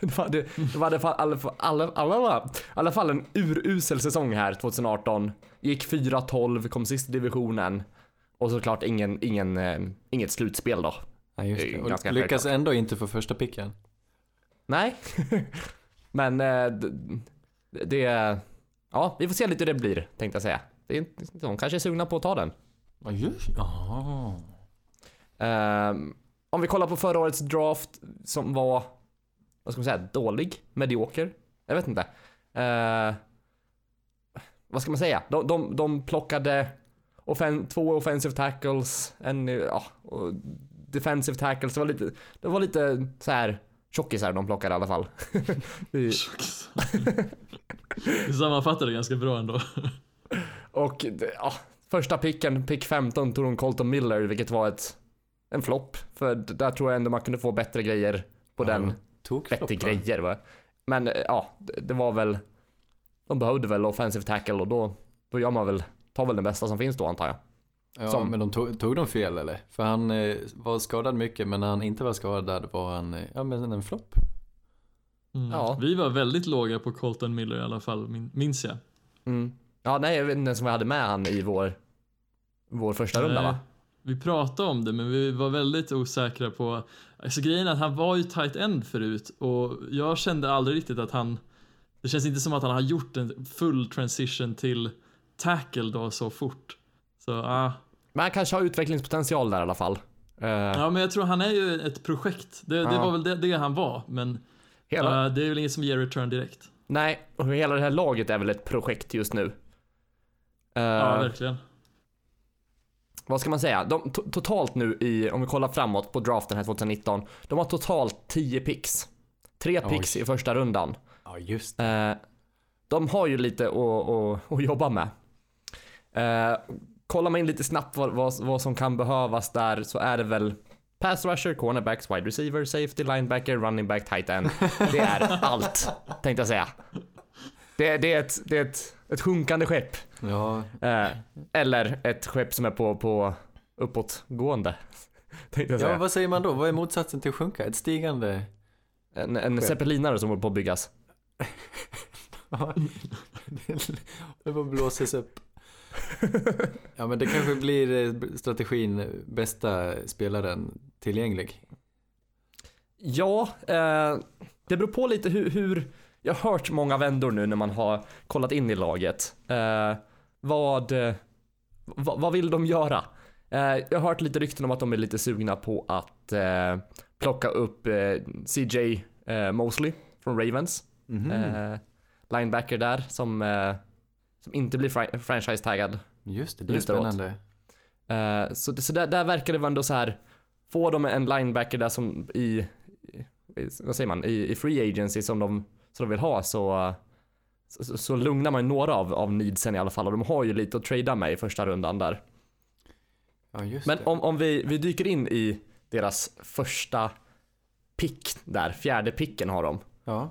Det var, det, det var i alla alla, alla, alla, fall en urusel säsong här 2018. Gick 4-12, kom sist i divisionen. Och såklart ingen, ingen, eh, inget slutspel då. Nej, just Det det. Och ganska lyckas självklart. ändå inte få första picken. Nej. Men eh, det, det... Ja, vi får se lite hur det blir, tänkte jag säga. Det är, de kanske är sugna på att ta den. Ja, just Jaha. Ehm, om vi kollar på förra årets draft som var, vad ska man säga, dålig, medioker. Jag vet inte. Eh, vad ska man säga? De, de, de plockade offen, två offensive tackles, en, ja, defensive tackles. Det var lite, det var lite så här tjockisar de plockade i alla fall. Vi- Du sammanfattar det ganska bra ändå. Och ja, första picken, pick 15, tog de Colton Miller, vilket var ett, en flopp. För där tror jag ändå man kunde få bättre grejer på den. Tog Bättre grejer va. Men eh, ja, det, det var väl, de behövde väl offensive tackle och då, då gör man väl, tar väl den bästa som finns då antar jag. Ja, Som- men de tog, tog de fel eller? För han eh, var skadad mycket, men när han inte var skadad var han, eh, ja men en flopp. Mm. Ja. Vi var väldigt låga på Colton Miller i alla fall, min, minns jag. Mm. Ja, nej jag vet inte ens om vi hade med han i vår, vår första runda va? Vi pratade om det, men vi var väldigt osäkra på... Alltså grejen är att han var ju tight end förut och jag kände aldrig riktigt att han... Det känns inte som att han har gjort en full transition till tackle då så fort. Så ah. Men han kanske har utvecklingspotential där i alla fall. Eh, Ja, men jag tror han är ju ett projekt. Det, det Ja. var väl det, det han var, men hela, eh, det är väl inget som ger return direkt. Nej, och hela det här laget är väl ett projekt just nu. Eh, Ja, verkligen. Vad ska man säga? De, to- totalt nu i, om vi kollar framåt på draften här 2019. De har totalt 10 picks. Tre Oj. picks i första rundan. Ja, just Eh, de har ju lite att, att, att jobba med. Eh, kollar man in lite snabbt vad, vad, vad som kan behövas där så är det väl pass rusher, cornerbacks, wide receiver, safety, linebacker, running back, tight end. Det är allt, tänkte jag säga. Det, det är, ett, det är ett, ett sjunkande skepp. Ja, Eh, eller ett skepp som är på, på uppåtgående. Ja, vad säger man då? Vad är motsatsen till sjunka? Ett stigande? En, en zeppelinare som håller på att byggas. Det bara blåses upp. Ja, men det kanske blir eh, strategin eh, bästa spelaren tillgänglig. Ja, eh, det beror på lite hur, hur, jag har hört många vändor nu när man har kollat in i laget. Eh, vad, eh, vad, vad vill de göra? Eh, jag har hört lite rykten om att de är lite sugna på att eh, plocka upp eh, CJ eh, Mosley från Ravens. Mhm. Eh, linebacker där som, som inte blir fri- franchise-taggad. Just det, det är spännande. Så så där, där verkar det vara ändå så här. Får de en linebacker där som i, i vad säger man, i, i free agency som de, som de vill ha så, så, så lugnar man några av, av needsen i alla fall och de har ju lite att trada med i första rundan där. Ja, Men om, om vi, vi dyker in i deras första pick där, fjärde picken har de. Ja.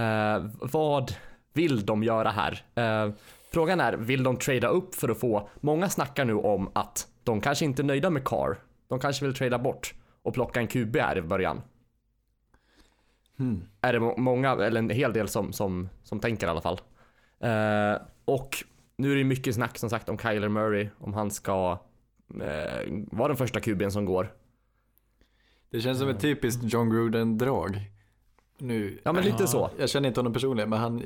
Eh, vad vill de göra här? Eh, frågan är, vill de trada upp för att få, många snackar nu om att de kanske inte är nöjda med Carr de kanske vill trada bort och plocka en QB här i början. Hmm. Är det må- många, eller en hel del som, som, som tänker i alla fall. Eh, och nu är det mycket snack som sagt om Kyler Murray, om han ska eh, vara den första QB'n som går. Det känns som ett typiskt John Gruden-drag. Nu, Ja men lite Ja. så. jag känner inte honom personligen, men han,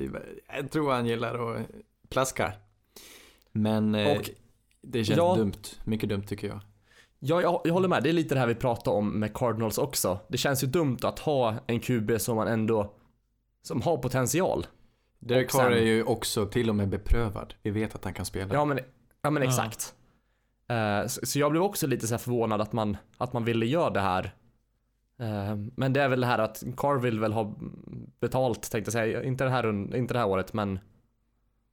jag tror han gillar att plaska. Men eh, Och- det känns Ja. dumt, mycket dumt tycker jag. Ja, jag, jag håller med. Det är lite det här vi pratade om med Cardinals också. Det känns ju dumt att ha en QB som man ändå, som har potential. Derek Carr är ju också till och med beprövad. Vi vet att han kan spela. Ja men, ja, men Ja. exakt. Eh, så, så jag blev också lite så här förvånad att man, att man ville göra det här. Eh, men det är väl det här att Carr vill väl ha betalt tänkte jag säga. Inte det här, inte det här året men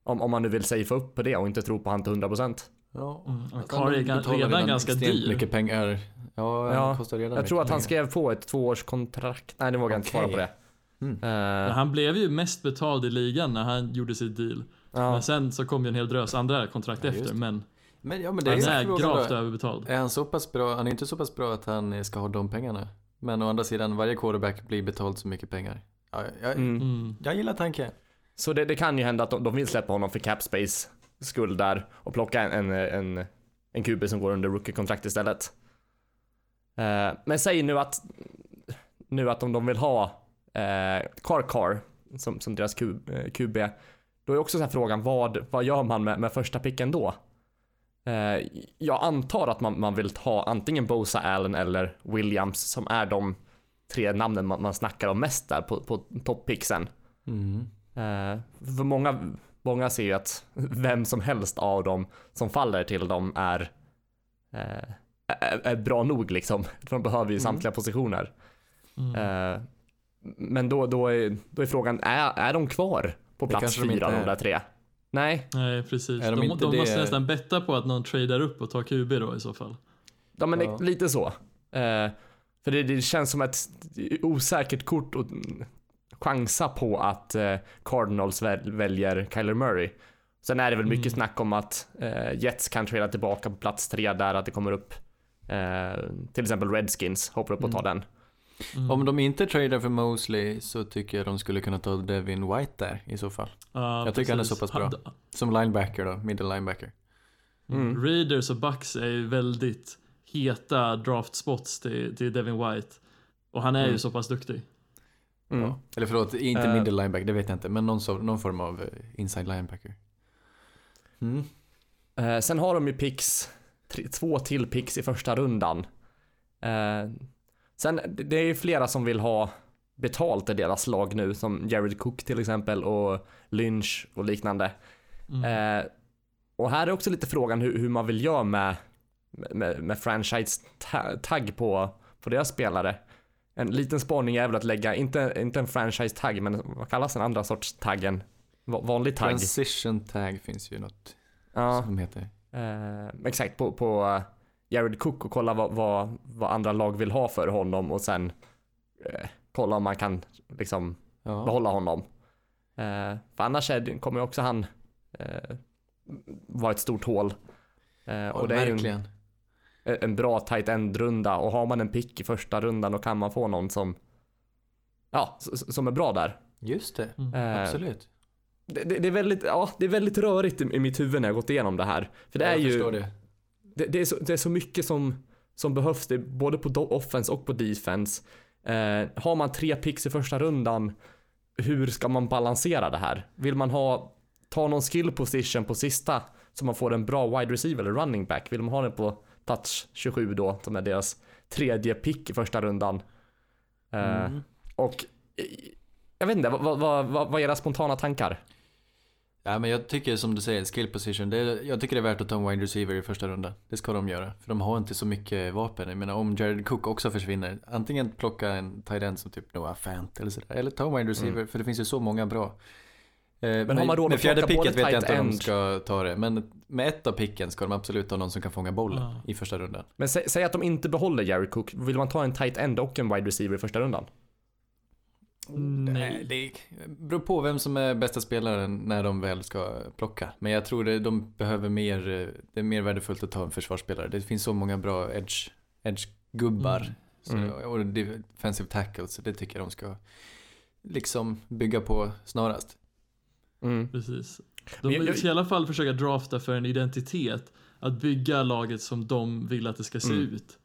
om, om man nu vill safea upp på det och inte tro på han till 100%. Ja, Mm, Carr han är redan ganska dyr. mycket pengar. Ja, Ja, kostar redan Jag tror att han pengar. skrev på ett tvåårskontrakt. Nej det vågar jag inte svara på det. Mm. Men han blev ju mest betald i ligan när han gjorde sitt deal. ja. Men sen så kom ju en hel drös andra kontrakt Ja, efter. Men Men, ja, men det han är, är gravt överbetald. Är han så pass bra? Han är inte så pass bra att han ska ha de pengarna. Men å andra sidan, varje quarterback blir betald så mycket pengar. Ja, jag, Mm. Mm. jag gillar tanken. Så det, det kan ju hända att de, de vill släppa honom för cap space skuld där och plocka en, en, en, en QB som går under rookie-kontrakt istället. Eh, men säg nu att nu att om de vill ha eh, Car Car som, som deras Q, eh, QB, då är också så frågan vad, vad gör man med, med första picken då? Eh, jag antar att man, man vill ta antingen Bosa Allen eller Williams som är de tre namnen man, man snackar om mest där på, på topppicksen. Mm. Eh, för många, många ser ju att vem som helst av dem som faller till dem är, eh, är, är bra nog liksom. De behöver ju Mm. samtliga positioner. Mm. Eh, men då, då, är, då är frågan, är, är de kvar på plats kanske de fyra, inte de är. där tre? Nej, Nej precis. Är de de inte de det- måste nästan betta på att någon tradar upp och tar QB då i så fall. ja, men Ja. lite så. Eh, för det, det känns som ett osäkert kort att chansa på att eh, Cardinals väl, väljer Kyler Murray. Sen är det väl mycket Mm. snack om att eh, Jets kan trada tillbaka på plats tre där, att det kommer upp eh, till exempel Redskins hoppar upp och tar den. Mm. Om de inte tradar för Mosley så tycker jag de skulle kunna ta Devin White där i så fall. Ja, jag tycker han är så pass bra. Som linebacker då, middle linebacker. Mm. Raiders och Bucks är ju väldigt heta draft spots till, till Devin White. Och han är Mm. ju så pass duktig. Mm. Ja. Eller förlåt, inte Eh. middle linebacker, det vet jag inte. Men någon, så, någon form av eh, inside linebacker. Mm. Eh, sen har de ju picks, tre, två till picks i första rundan. Eh, sen, det är ju flera som vill ha betalt i deras lag nu, som Jared Cook till exempel och Lynch och liknande. Mm. Eh, och här är också lite frågan hur, hur man vill göra med, med, med franchise-tagg på, på deras spelare. En liten spaning är väl att lägga, inte, inte en franchise-tagg, men vad kallas den andra sorts taggen? Va- Vanlig tagg. Transition tag finns ju något Ja. som heter. Eh, exakt, på, på eh, Jared Cook och kolla vad, vad, vad andra lag vill ha för honom och sen eh, kolla om man kan liksom Ja. behålla honom. Eh, för annars är kommer ju också han eh, vara ett stort hål. Eh, Ja, och det är verkligen. en, en bra tight end-runda och har man en pick i första rundan då kan man få någon som ja, som är bra där. Just det, Mm. Eh, absolut. Det, det, det, är väldigt, ja, det är väldigt rörigt i, mitt huvud när jag gått igenom det här. För det är jag ju förstår det. det, det, är så, det är så mycket som, som behövs, det är både på offense och på defense. Eh, har man tre picks i första rundan, hur ska man balansera det här? Vill man ha, ta någon skill position på sista så man får en bra wide receiver eller running back? Vill man ha den på touch 27 då, som är deras tredje pick i första rundan? Eh, Mm. Och eh, jag vet inte, vad, vad, vad, vad är era spontana tankar? Ja, men jag tycker som du säger, skill position. Det är, jag tycker det är värt att ta en wide receiver i första rundan. Det ska de göra. För de har inte så mycket vapen. Jag menar om Jared Cook också försvinner. Antingen plocka en tight end som typ Noah Fant eller sådär. Eller ta en wide receiver. För det finns ju så många bra. Eh, har man råd med att fjärde picket vet jag tight inte om de end- ska ta det. Men med ett av picken ska de absolut ha någon som kan fånga bollen Ja. i första rundan. Men sä, säg att de inte behåller Jared Cook, vill man ta en tight end och en wide receiver i första rundan? Nej. Det beror på vem som är bästa spelaren när de väl ska plocka. Men jag tror det, de behöver mer, det är mer värdefullt att ta en försvarsspelare. Det finns så många bra edge, edge-gubbar. Mm. Så, Mm. Och defensive tackles, så det tycker jag de ska liksom bygga på snarast. Mm. Precis. De jag- jag- ska i alla fall försöka drafta för en identitet. Att bygga laget som de vill att det ska se Mm. ut.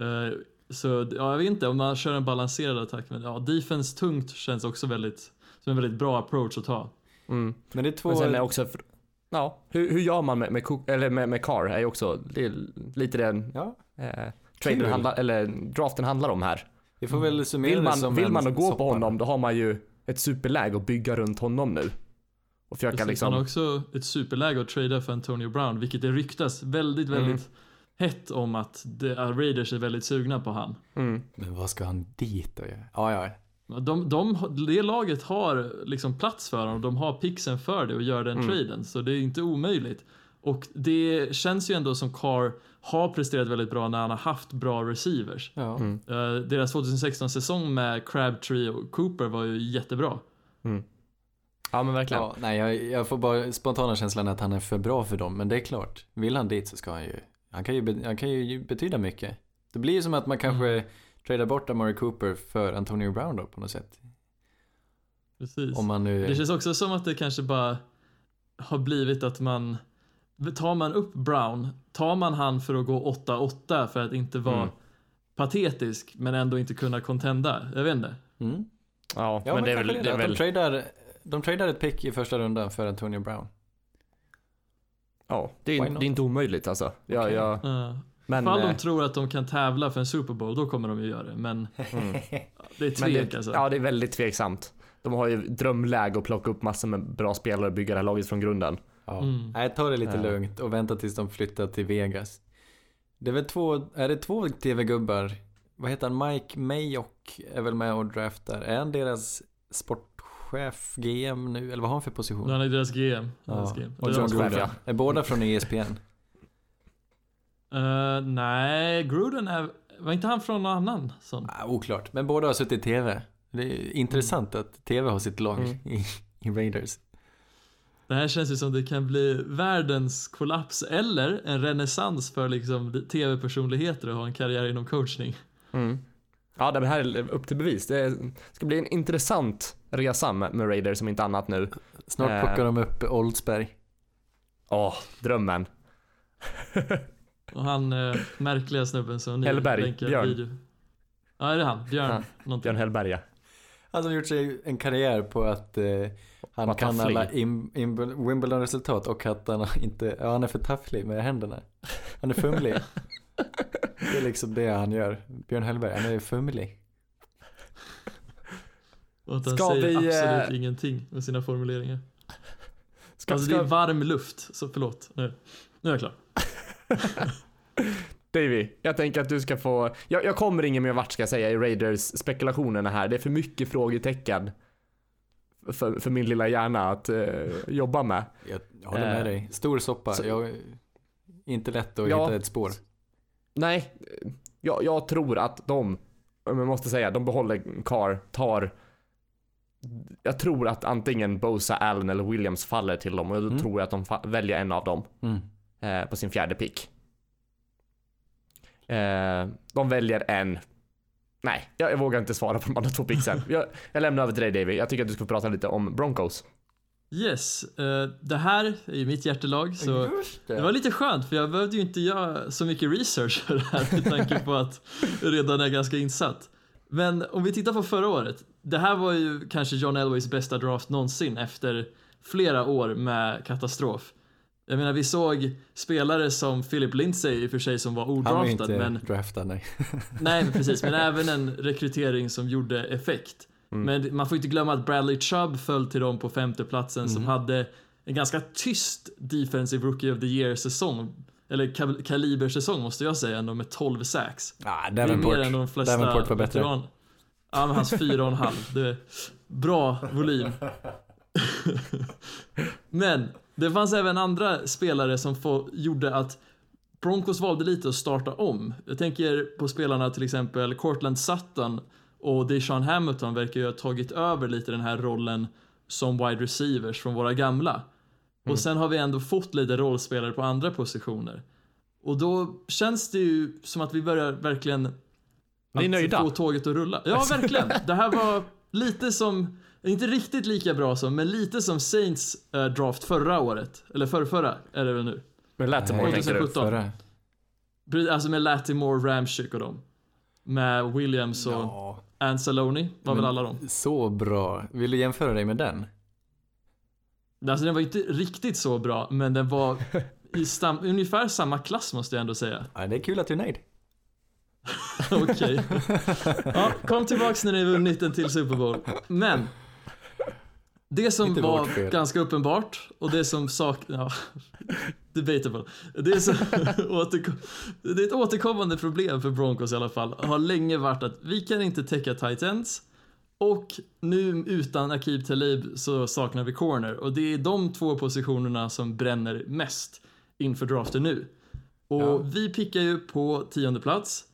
Eh, så ja, jag vet inte om man kör en balanserad attack. Men ja, defense tungt känns också väldigt, som en väldigt bra approach att ta. Mm. Men det är två... Men sen är också, för- ja, hur, hur gör man med, med, eller med, med Carr är ju också, det är lite den Ja, eh, traden Kul. handlar, eller draften handlar om här. vi får väl summera Vill det som man, vill man gå soppa. på honom då har man ju ett superläge att bygga runt honom nu. Och försöka Precis, Han har liksom, också ett superläge att trada för Antonio Brown, vilket det ryktas väldigt, Mm. väldigt hett om att the, uh, Raiders är väldigt sugna på han. mm, Men vad ska han dit då göra? Ja, ja. De, de, det laget har liksom plats för honom, de har pixen för det och gör den Mm. traden, så det är inte omöjligt. Och det känns ju ändå som Carr har presterat väldigt bra när han har haft bra receivers. ja. Mm. Eh, deras 2016-säsong med Crabtree och Cooper var ju jättebra. Ja men verkligen. Ja, nej, jag, jag får bara spontana känslan att han är för bra för dem, men det är klart. Vill han dit så ska han ju, han kan ju, han kan ju betyda mycket. Det blir ju som att man kanske Mm. tradar bort Amari Cooper för Antonio Brown då på något sätt. Precis. Om man nu... Det känns också som att det kanske bara har blivit att man Tar man upp Brown, tar man han för att gå 8-8 för att inte vara Mm. patetisk men ändå inte kunna contenda? Jag vet inte. Mm. Ja, Ja, men, det är väl, det är väl De tradar, de tradar ett pick i första rundan för Antonio Brown. ja, det är, det är inte omöjligt alltså. Ja, Okej. ja, Uh, men, Ifall eh, de tror att de kan tävla för en Super Bowl, då kommer de ju göra det. Men mm. det är Men tvek det, alltså. Ja, det är väldigt tveksamt. De har ju drömläge att plocka upp massor med bra spelare och bygga det här laget från grunden. Ja. Mm. Nej, ta det lite Ja. lugnt och vänta tills de flyttar till Vegas. Det är väl två, är det två TV-gubbar? Vad heter han? Mike Mayock är väl med och draftar. Är han deras sportchef, GM nu? Eller vad har han för position? Han är deras GM. Ja. Deras GM. Och Det är John de- Gruden. Gruden. Är båda från ESPN? Eh, nej, Gruden är... Var inte han från någon annan sån? Ah, oklart, men båda har suttit i TV. Det är intressant att TV har sitt lag Mm. i, i Raiders. Det här känns ju som det kan bli världens kollaps eller en renässans för liksom tv-personligheter att ha en karriär inom coachning. Mm. Ja, det här är upp till bevis. Det ska bli en intressant resa med, med Raiders som inte annat nu. Snart Eh. plockar de upp Oldsberg. Åh, drömmen. Och han eh, märkliga snubben som ni Hellberg, länkar Björn. video. Ja, är det han? Björn? Ja. Björn Hellberga. Han har gjort sig en karriär på att eh, han kan tafflig. alla im- im- Wimbledon-resultat och att han inte, ja han är för tafflig med händerna. Han är fumlig. det är liksom det han gör. Björn Hellberg, han är fumlig. Och att han Ska säger vi, absolut eh, ingenting med sina formuleringar. Ska, alltså det ska, är varm luft, så förlåt. Nu, nu är jag klar. Davy, jag tänker att du ska få, jag, jag kommer ingen mer vart ska jag säga i Raiders spekulationerna här. Det är för mycket frågetecken för, för min lilla hjärna att eh, jobba med. Jag, jag håller med Eh, dig. Stor soppa. så- Jag, inte lätt att Ja. hitta ett spår. Nej, jag, jag tror att de, jag måste säga, de behåller Carr, tar jag tror att antingen Bosa, Allen eller Williams faller till dem och då Mm. tror jag att de väljer en av dem Mm. eh, på sin fjärde pick. Eh, de väljer en. Nej, jag, jag vågar inte svara på de andra två picksen. Jag, jag lämnar över till dig Davy. Jag tycker att du ska prata lite om Broncos. Yes, eh, det här är ju mitt hjärtelag så Just det var lite skönt för jag behövde ju inte göra så mycket research för det här med tanke på att jag redan är ganska insatt. Men om vi tittar på förra året. Det här var ju kanske John Elways bästa draft någonsin efter flera år med katastrof. Jag menar vi såg spelare som Philip Lindsay i och för sig som var Han var odraftad inte men draftad, nej. Nej, precis. Men även en rekrytering som gjorde effekt. Mm. Men man får inte glömma att Bradley Chubb föll till dem på femte platsen som Mm. hade en ganska tyst Defensive Rookie of the Year-säsong. Eller kal- kalibersäsong måste jag säga ändå med 12 sacks. Ah, Det är mer än de flesta Davenport var bättre. veteran- Ja, men hans fyra och en halv. Det är bra volym. men det fanns även andra spelare som få, gjorde att Broncos valde lite att starta om. Jag tänker på spelarna till exempel Cortland Sutton och Deshaun Hamilton verkar ju ha tagit över lite den här rollen som wide receivers från våra gamla. Mm. Och sen har vi ändå fått lite rollspelare på andra positioner. Och då känns det ju som att vi börjar verkligen Ni är att nöjda? få tåget att rulla. Ja, verkligen. Det här var lite som, inte riktigt lika bra som, men lite som Saints eh, draft förra året. Eller förrförra är det väl nu. Med Latimore Nej, tänker du? 2017. Förra. Alltså med Latimore, Ramchick och dem. Med Williams och Ja, Anzalone var väl alla dem. Så bra. Vill du jämföra dig med den? Alltså den var inte riktigt så bra, men den var i stam- ungefär samma klass måste jag ändå säga. Ja, det är kul att du är nöjd. Okej. Ja, kom tillbaks när ni vunnit en till Super Bowl. Men. Det som var ganska uppenbart och det som saknas, ja, debatable. Det, som det är ett återkommande problem för Broncos i alla fall, har länge varit att vi kan inte täcka tight ends och nu utan Akib Talib så saknar vi corner och det är de två positionerna som bränner mest inför draften nu. Och Ja. vi pickar ju på tionde plats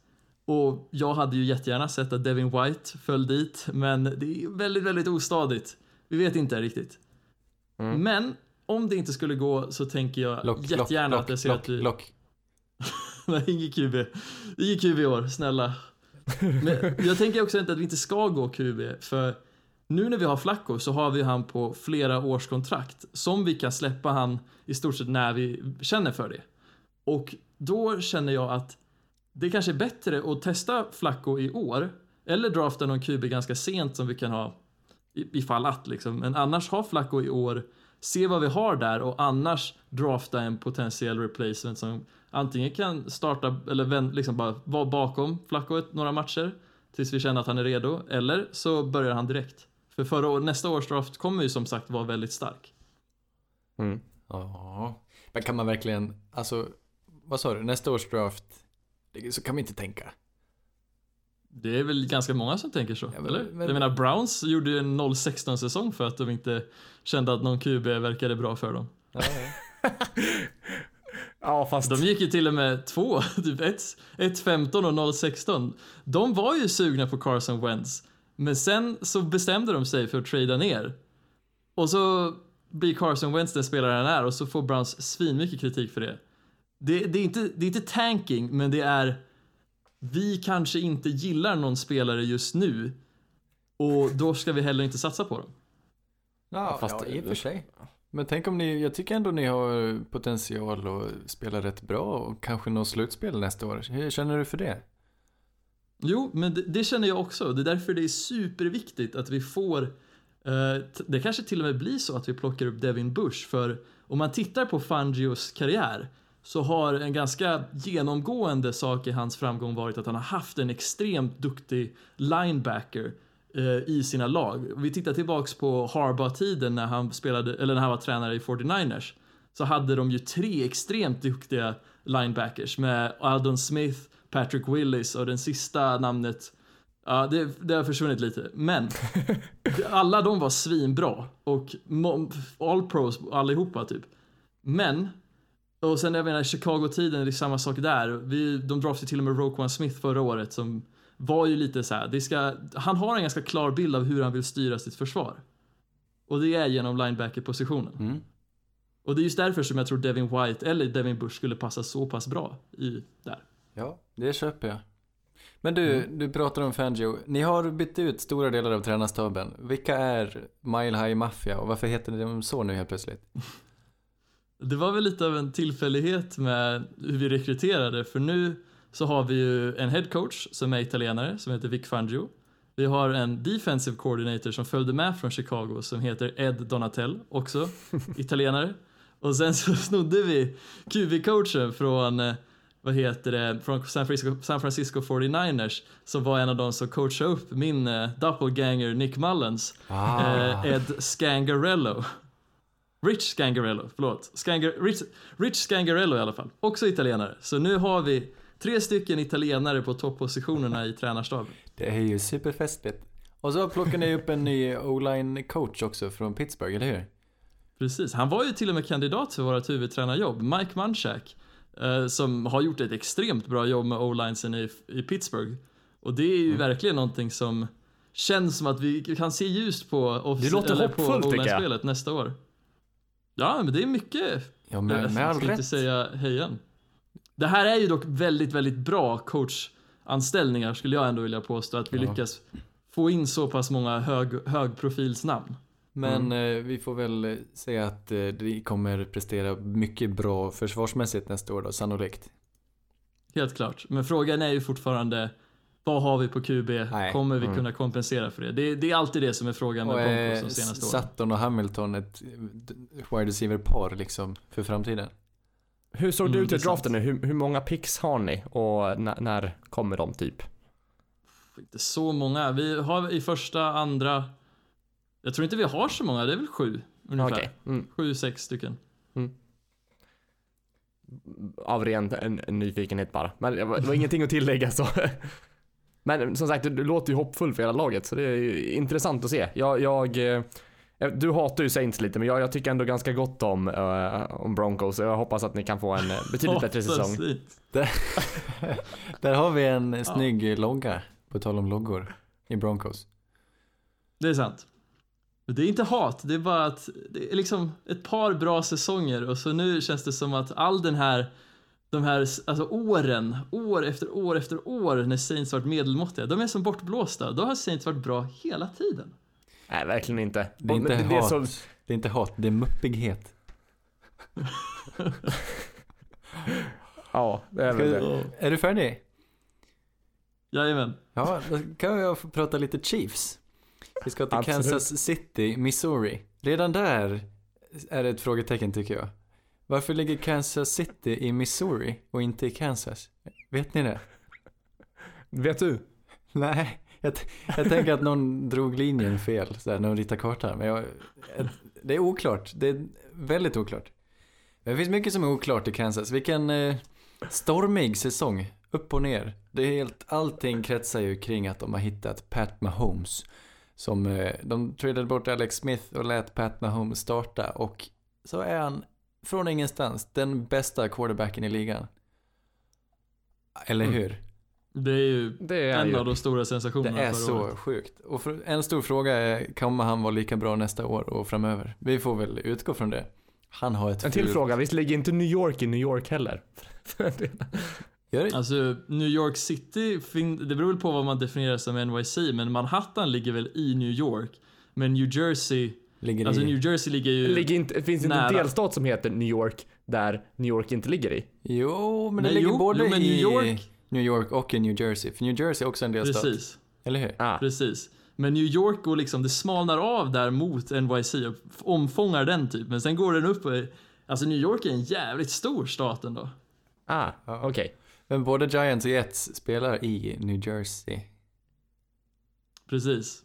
och jag hade ju jättegärna sett att Devin White föll dit, men det är väldigt, väldigt ostadigt. Vi vet inte riktigt. Mm. Men om det inte skulle gå så tänker jag Lock, jättegärna lock, att jag ser lock, att vi... lock. Nej, ingen QB. Ingen QB i år, snälla. Men jag tänker också inte att vi inte ska gå QB, för nu när vi har Flacco så har vi han på flera års kontrakt som vi kan släppa han i stort sett när vi känner för det. Och då känner jag att det kanske är bättre att testa Flacco i år eller drafta någon QB ganska sent som vi kan ha ifall att liksom. Men annars ha Flacco i år, se vad vi har där och annars drafta en potentiell replacement som antingen kan starta eller liksom bara vara bakom Flacco några matcher tills vi känner att han är redo eller så börjar han direkt. För förra år, nästa års draft kommer ju som sagt vara väldigt stark. Mm. Ja. Men kan man verkligen, alltså, vad sa du, nästa års draft, så kan man inte tänka. Det är väl ganska många som tänker så, Ja, men- eller? men- Jag menar, Browns gjorde ju en 0-16 säsong för att de inte kände att någon QB verkade bra för dem. Ja, Ja, fast... De gick ju till och med två, typ 1-15 och 0-16. De var ju sugna på Carson Wentz, men sen så bestämde de sig för att trada ner. Och så blir Carson Wentz den spelare han är och så får Browns svinmycket kritik för det. Det, det, är inte, det är inte tanking, men det är vi kanske inte gillar någon spelare just nu och då ska vi heller inte satsa på dem. ja, Fast ja i och för sig. Men tänk om ni, jag tycker ändå ni har potential att spela rätt bra och kanske nå slutspel nästa år. Hur känner du för det? Jo, men det, det känner jag också. Det är därför det är superviktigt att vi får eh, det kanske till och med blir så att vi plockar upp Devin Bush för om man tittar på Fangios karriär så har en ganska genomgående sak i hans framgång varit att han har haft en extremt duktig linebacker eh, i sina lag. Vi tittar tillbaks på Harbaugh-tiden när han spelade, eller när han var tränare i 49ers så hade de ju tre extremt duktiga linebackers med Aldon Smith, Patrick Willis och den sista namnet Ja, det, det har försvunnit lite. Men alla de var svinbra och all pros allihopa typ. Men och sen jag menar Chicago-tiden, det är samma sak där. Vi, de draftade till och med Roquan Smith förra året som var ju lite så här, ska, han har en ganska klar bild av hur han vill styra sitt försvar. Och det är genom linebacker-positionen. Mm. Och det är just därför som jag tror Devin White eller Devin Bush skulle passa så pass bra i där. Ja, det köper jag. Men du, du pratar om Fangio. Ni har bytt ut stora delar av tränarstaben. Vilka är Mile High Mafia och varför heter de så nu helt plötsligt? Det var väl lite av en tillfällighet med hur vi rekryterade för nu så har vi ju en head coach som är italienare som heter Vic Fangio. Vi har en defensive coordinator som följde med från Chicago som heter Ed Donatell, också italienare. Och sen så snodde vi QB-coachen från, eh, vad heter det, från San Francisco, San Francisco 49ers som var en av de som coachade upp min eh, doppelganger Nick Mullens. Ah. Eh, Ed Scangarello. Rich Scangarello, förlåt. Scangar, Rich, Rich Scangarello i alla fall. Också italienare. Så nu har vi tre stycken italienare på toppositionerna i tränarstaben. Det är ju superfestligt. Och så plockar ni upp en ny o-line coach också från Pittsburgh, eller hur? Precis. Han var ju till och med kandidat för vårt huvudtränarjobb, Mike Munchak. Eh, som har gjort ett extremt bra jobb med o-linesen i, i Pittsburgh. Och det är ju Mm. verkligen någonting som känns som att vi kan se ljust på, off- Det låter eller på o-line-spelet nästa år. Ja, men det är mycket Ja, med, med jag all inte säga hejan. Det här är ju dock väldigt, väldigt bra coachanställningar skulle jag ändå vilja påstå. Att vi Ja. lyckas få in så pass många hög, högprofilsnamn. Men eh, vi får väl eh, säga att eh, de kommer prestera mycket bra försvarsmässigt nästa år då, sannolikt. Helt klart. Men frågan är ju fortfarande vad har vi på QB? Nej. Kommer vi Mm. kunna kompensera för det? det? Det är alltid det som är frågan med Broncos eh, de senaste åren. Sutton och Hamilton ett wide receiver-par liksom för framtiden. Hur såg det Mm, ut i draften nu? Hur, hur många picks har ni? Och n- när kommer de typ? Inte så många. Vi har i första, andra... Jag tror inte vi har så många. Det är väl sju ungefär. Okej. Mm. Sju, sex stycken. Av ren en, en nyfikenhet bara. Men det var, det var ingenting att tillägga så. Men som sagt, du låter ju hoppfull för hela laget så det är ju intressant att se. Jag, jag, eh, du hatar ju Saints lite men jag, jag tycker ändå ganska gott om, eh, om Broncos och jag hoppas att ni kan få en eh, betydligt bättre säsong. Där har vi en snygg logga, på tal om loggor, i Broncos. Det är sant. Det är inte hat, det är bara att det är liksom ett par bra säsonger och så nu känns det som att all den här de här alltså åren, år efter år efter år när Saints varit medelmåttiga, de är som bortblåsta. Då har Saints varit bra hela tiden. Nej, verkligen inte. Det är inte det är hat. så- Det är inte hat, det är muppighet. Ja, det är väl det. Är du färdig? Jajamän. Ja, då kan jag få prata lite Chiefs. Vi ska till Absolut. Kansas City, Missouri. Redan där är det ett frågetecken tycker jag. Varför ligger Kansas City i Missouri och inte i Kansas? Vet ni det? Vet du? Nej, jag, jag tänker att någon drog linjen fel, så här, när de ritade kartan. Men jag, det är oklart, det är väldigt oklart. Det finns mycket som är oklart i Kansas. Vilken eh, stormig säsong, upp och ner. Det är helt, allting kretsar ju kring att de har hittat Pat Mahomes. Som, eh, de tradade bort Alex Smith och lät Pat Mahomes starta och så är han från ingenstans den bästa quarterbacken i ligan. Eller Mm. hur? Det är ju Det är en ju. av de stora Det sensationerna är förra så året. sjukt. Och för, en stor fråga är, kommer han vara lika bra nästa år och framöver? Vi får väl utgå från det. Han har ett En till fult- fråga, visst ligger inte New York i New York heller? Gör det? Alltså, New York City, det beror väl på vad man definierar som NYC, men Manhattan ligger väl i New York. Men New Jersey, Ligger alltså i... New Jersey ligger ju... ligger inte, finns inte en delstat som heter New York där New York inte ligger i? Jo, men det Nej, ligger jo, både jo, men i New York- New York och i New Jersey. För New Jersey är också en delstat. Precis, Eller hur? Ah, precis. Men New York går liksom, det smalnar av där mot NYC och omfångar den typ. Men sen går den upp och, alltså New York är en jävligt stor stat ändå. ah Ja. okej. Men både Giants och Jets spelar i New Jersey. Precis.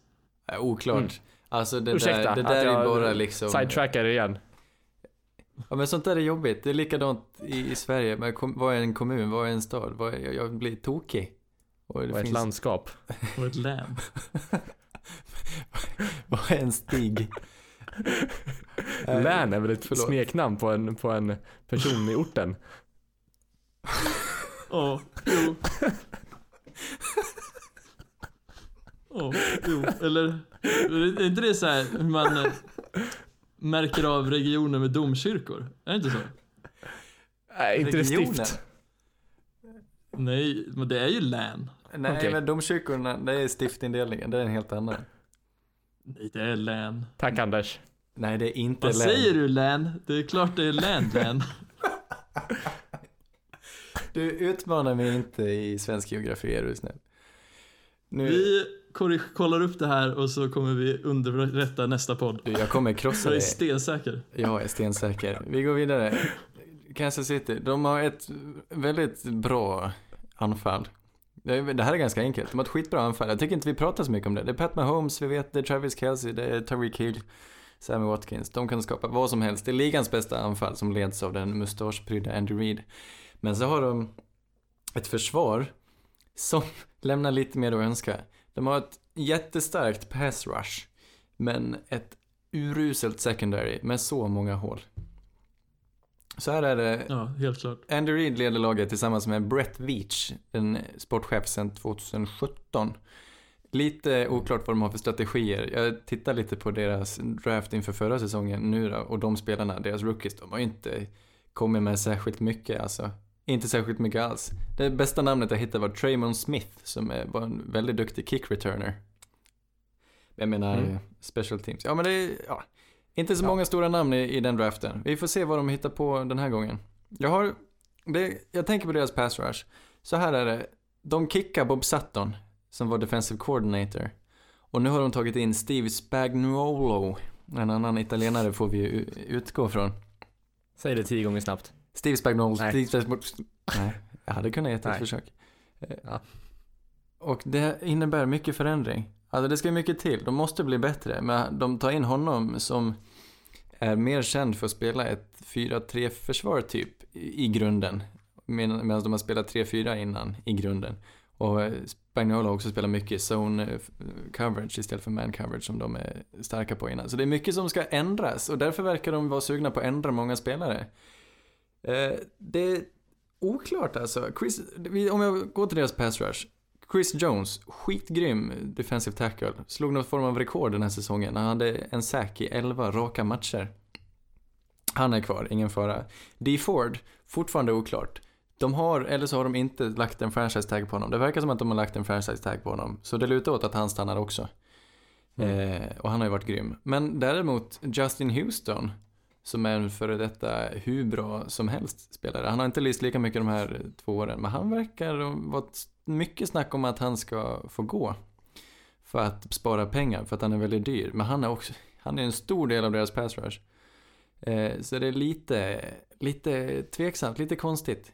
Äh, oklart. Mm. Alltså det Ursäkta där, det där är bara liksom... Sidetrackar igen. Ja men sånt där är jobbigt. Det är likadant i, i Sverige. Men kom, vad är en kommun? Vad är en stad? Vad är, jag, jag blir tokig. Och det Och ett landskap. Och ett län. Vad är en stig? Län är väl ett förlåt. smeknamn på en, på en person i orten? Ja, jo. Ja, jo. Eller, är inte det så här hur man eh, märker av regioner med domkyrkor? Är det inte så? Nej, inte det Regionen? stift. Nej, men det är ju län. Nej Okej. men domkyrkorna, det är stiftindelningen. Det är en helt annan. Nej, det är län. Tack Anders. Nej det är inte Vad län. säger du län? Det är klart det är län, län. Du utmanar mig inte i svensk geografi är du snäll. Nu, Vi kollar upp det här och så kommer vi underrätta nästa podd. jag kommer krossa Jag är dig. stensäker. Jag är stensäker. Vi går vidare. Kansas City, de har ett väldigt bra anfall. Det är- det här är ganska enkelt. De har ett skitbra anfall. Jag tycker inte vi pratar så mycket om det. Det är Pat Mahomes, vi vet det är Travis Kelce, det är Tyreek Hill, Sammy Watkins. De kan skapa vad som helst. Det är ligans bästa anfall som leds av den mustaschprydda Andy Reid. Men så har de ett försvar som lämnar lite mer att önska. De har ett jättestarkt pass rush, men ett uruselt secondary med så många hål. Så här är det. Ja, helt klart. Andy Reid leder laget tillsammans med Brett Veach, en sportchef sedan 2017. Lite oklart vad de har för strategier. Jag tittar lite på deras draft inför förra säsongen nu då, och de spelarna, deras rookies, de har ju inte kommit med särskilt mycket alltså. Inte särskilt mycket alls. Det bästa namnet jag hittade var Traymon Smith som var en väldigt duktig kick returner. Jag menar Mm. special teams. Ja men det är, ja, inte så Ja. många stora namn i, i den draften. Vi får se vad de hittar på den här gången. Jag har, det, jag tänker på deras pass rush. Så här är det, de kickar Bob Sutton som var defensive coordinator. Och nu har de tagit in Steve Spagnuolo. En annan italienare får vi ju utgå från. Säg det tio gånger snabbt. Steve Spagnuolo. Nej. Steve Spagnuolo. Nej, jag hade kunnat ge ett Nej. försök. Eh, Ja. Och det innebär mycket förändring. Alltså det ska mycket till. De måste bli bättre. Men de tar in honom som är mer känd för att spela ett 4-3 försvar typ i grunden. Med- Medan de har spelat 3-4 innan i grunden. Och eh, Spagnuolo har också spelat mycket zone eh, coverage istället för man coverage som de är starka på innan. Så det är mycket som ska ändras och därför verkar de vara sugna på att ändra många spelare. Eh, det är oklart alltså. Chris, om jag går till deras pass rush. Chris Jones, skitgrym defensive tackle. Slog någon form av rekord den här säsongen. Han hade en sack i 11 raka matcher. Han är kvar, ingen fara. D. Ford, fortfarande oklart. De har, eller så har de inte lagt en franchise tag på honom. Det verkar som att de har lagt en franchise tag på honom. Så det lutar åt att han stannar också. Eh, och han har ju varit grym. Men däremot Justin Houston, som är en före detta hur bra som helst spelare. Han har inte lyst lika mycket de här två åren, men han verkar vara mycket snack om att han ska få gå. För att spara pengar, för att han är väldigt dyr. Men han är också, han är en stor del av deras pass rush. Eh, så det är lite, lite tveksamt, lite konstigt.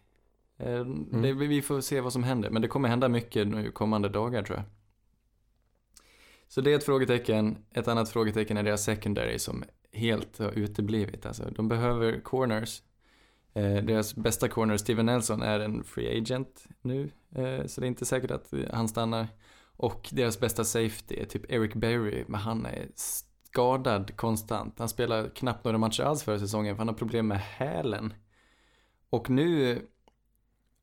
Eh, det, vi får se vad som händer, men det kommer hända mycket nu kommande dagar tror jag. Så det är ett frågetecken. Ett annat frågetecken är deras secondary som helt har uteblivit. Alltså, de behöver corners. Eh, deras bästa corner, Steven Nelson, är en free agent nu. Eh, så det är inte säkert att han stannar. Och deras bästa safety är typ Eric Berry, men han är skadad konstant. Han spelar knappt några matcher alls förra säsongen för han har problem med hälen. Och nu,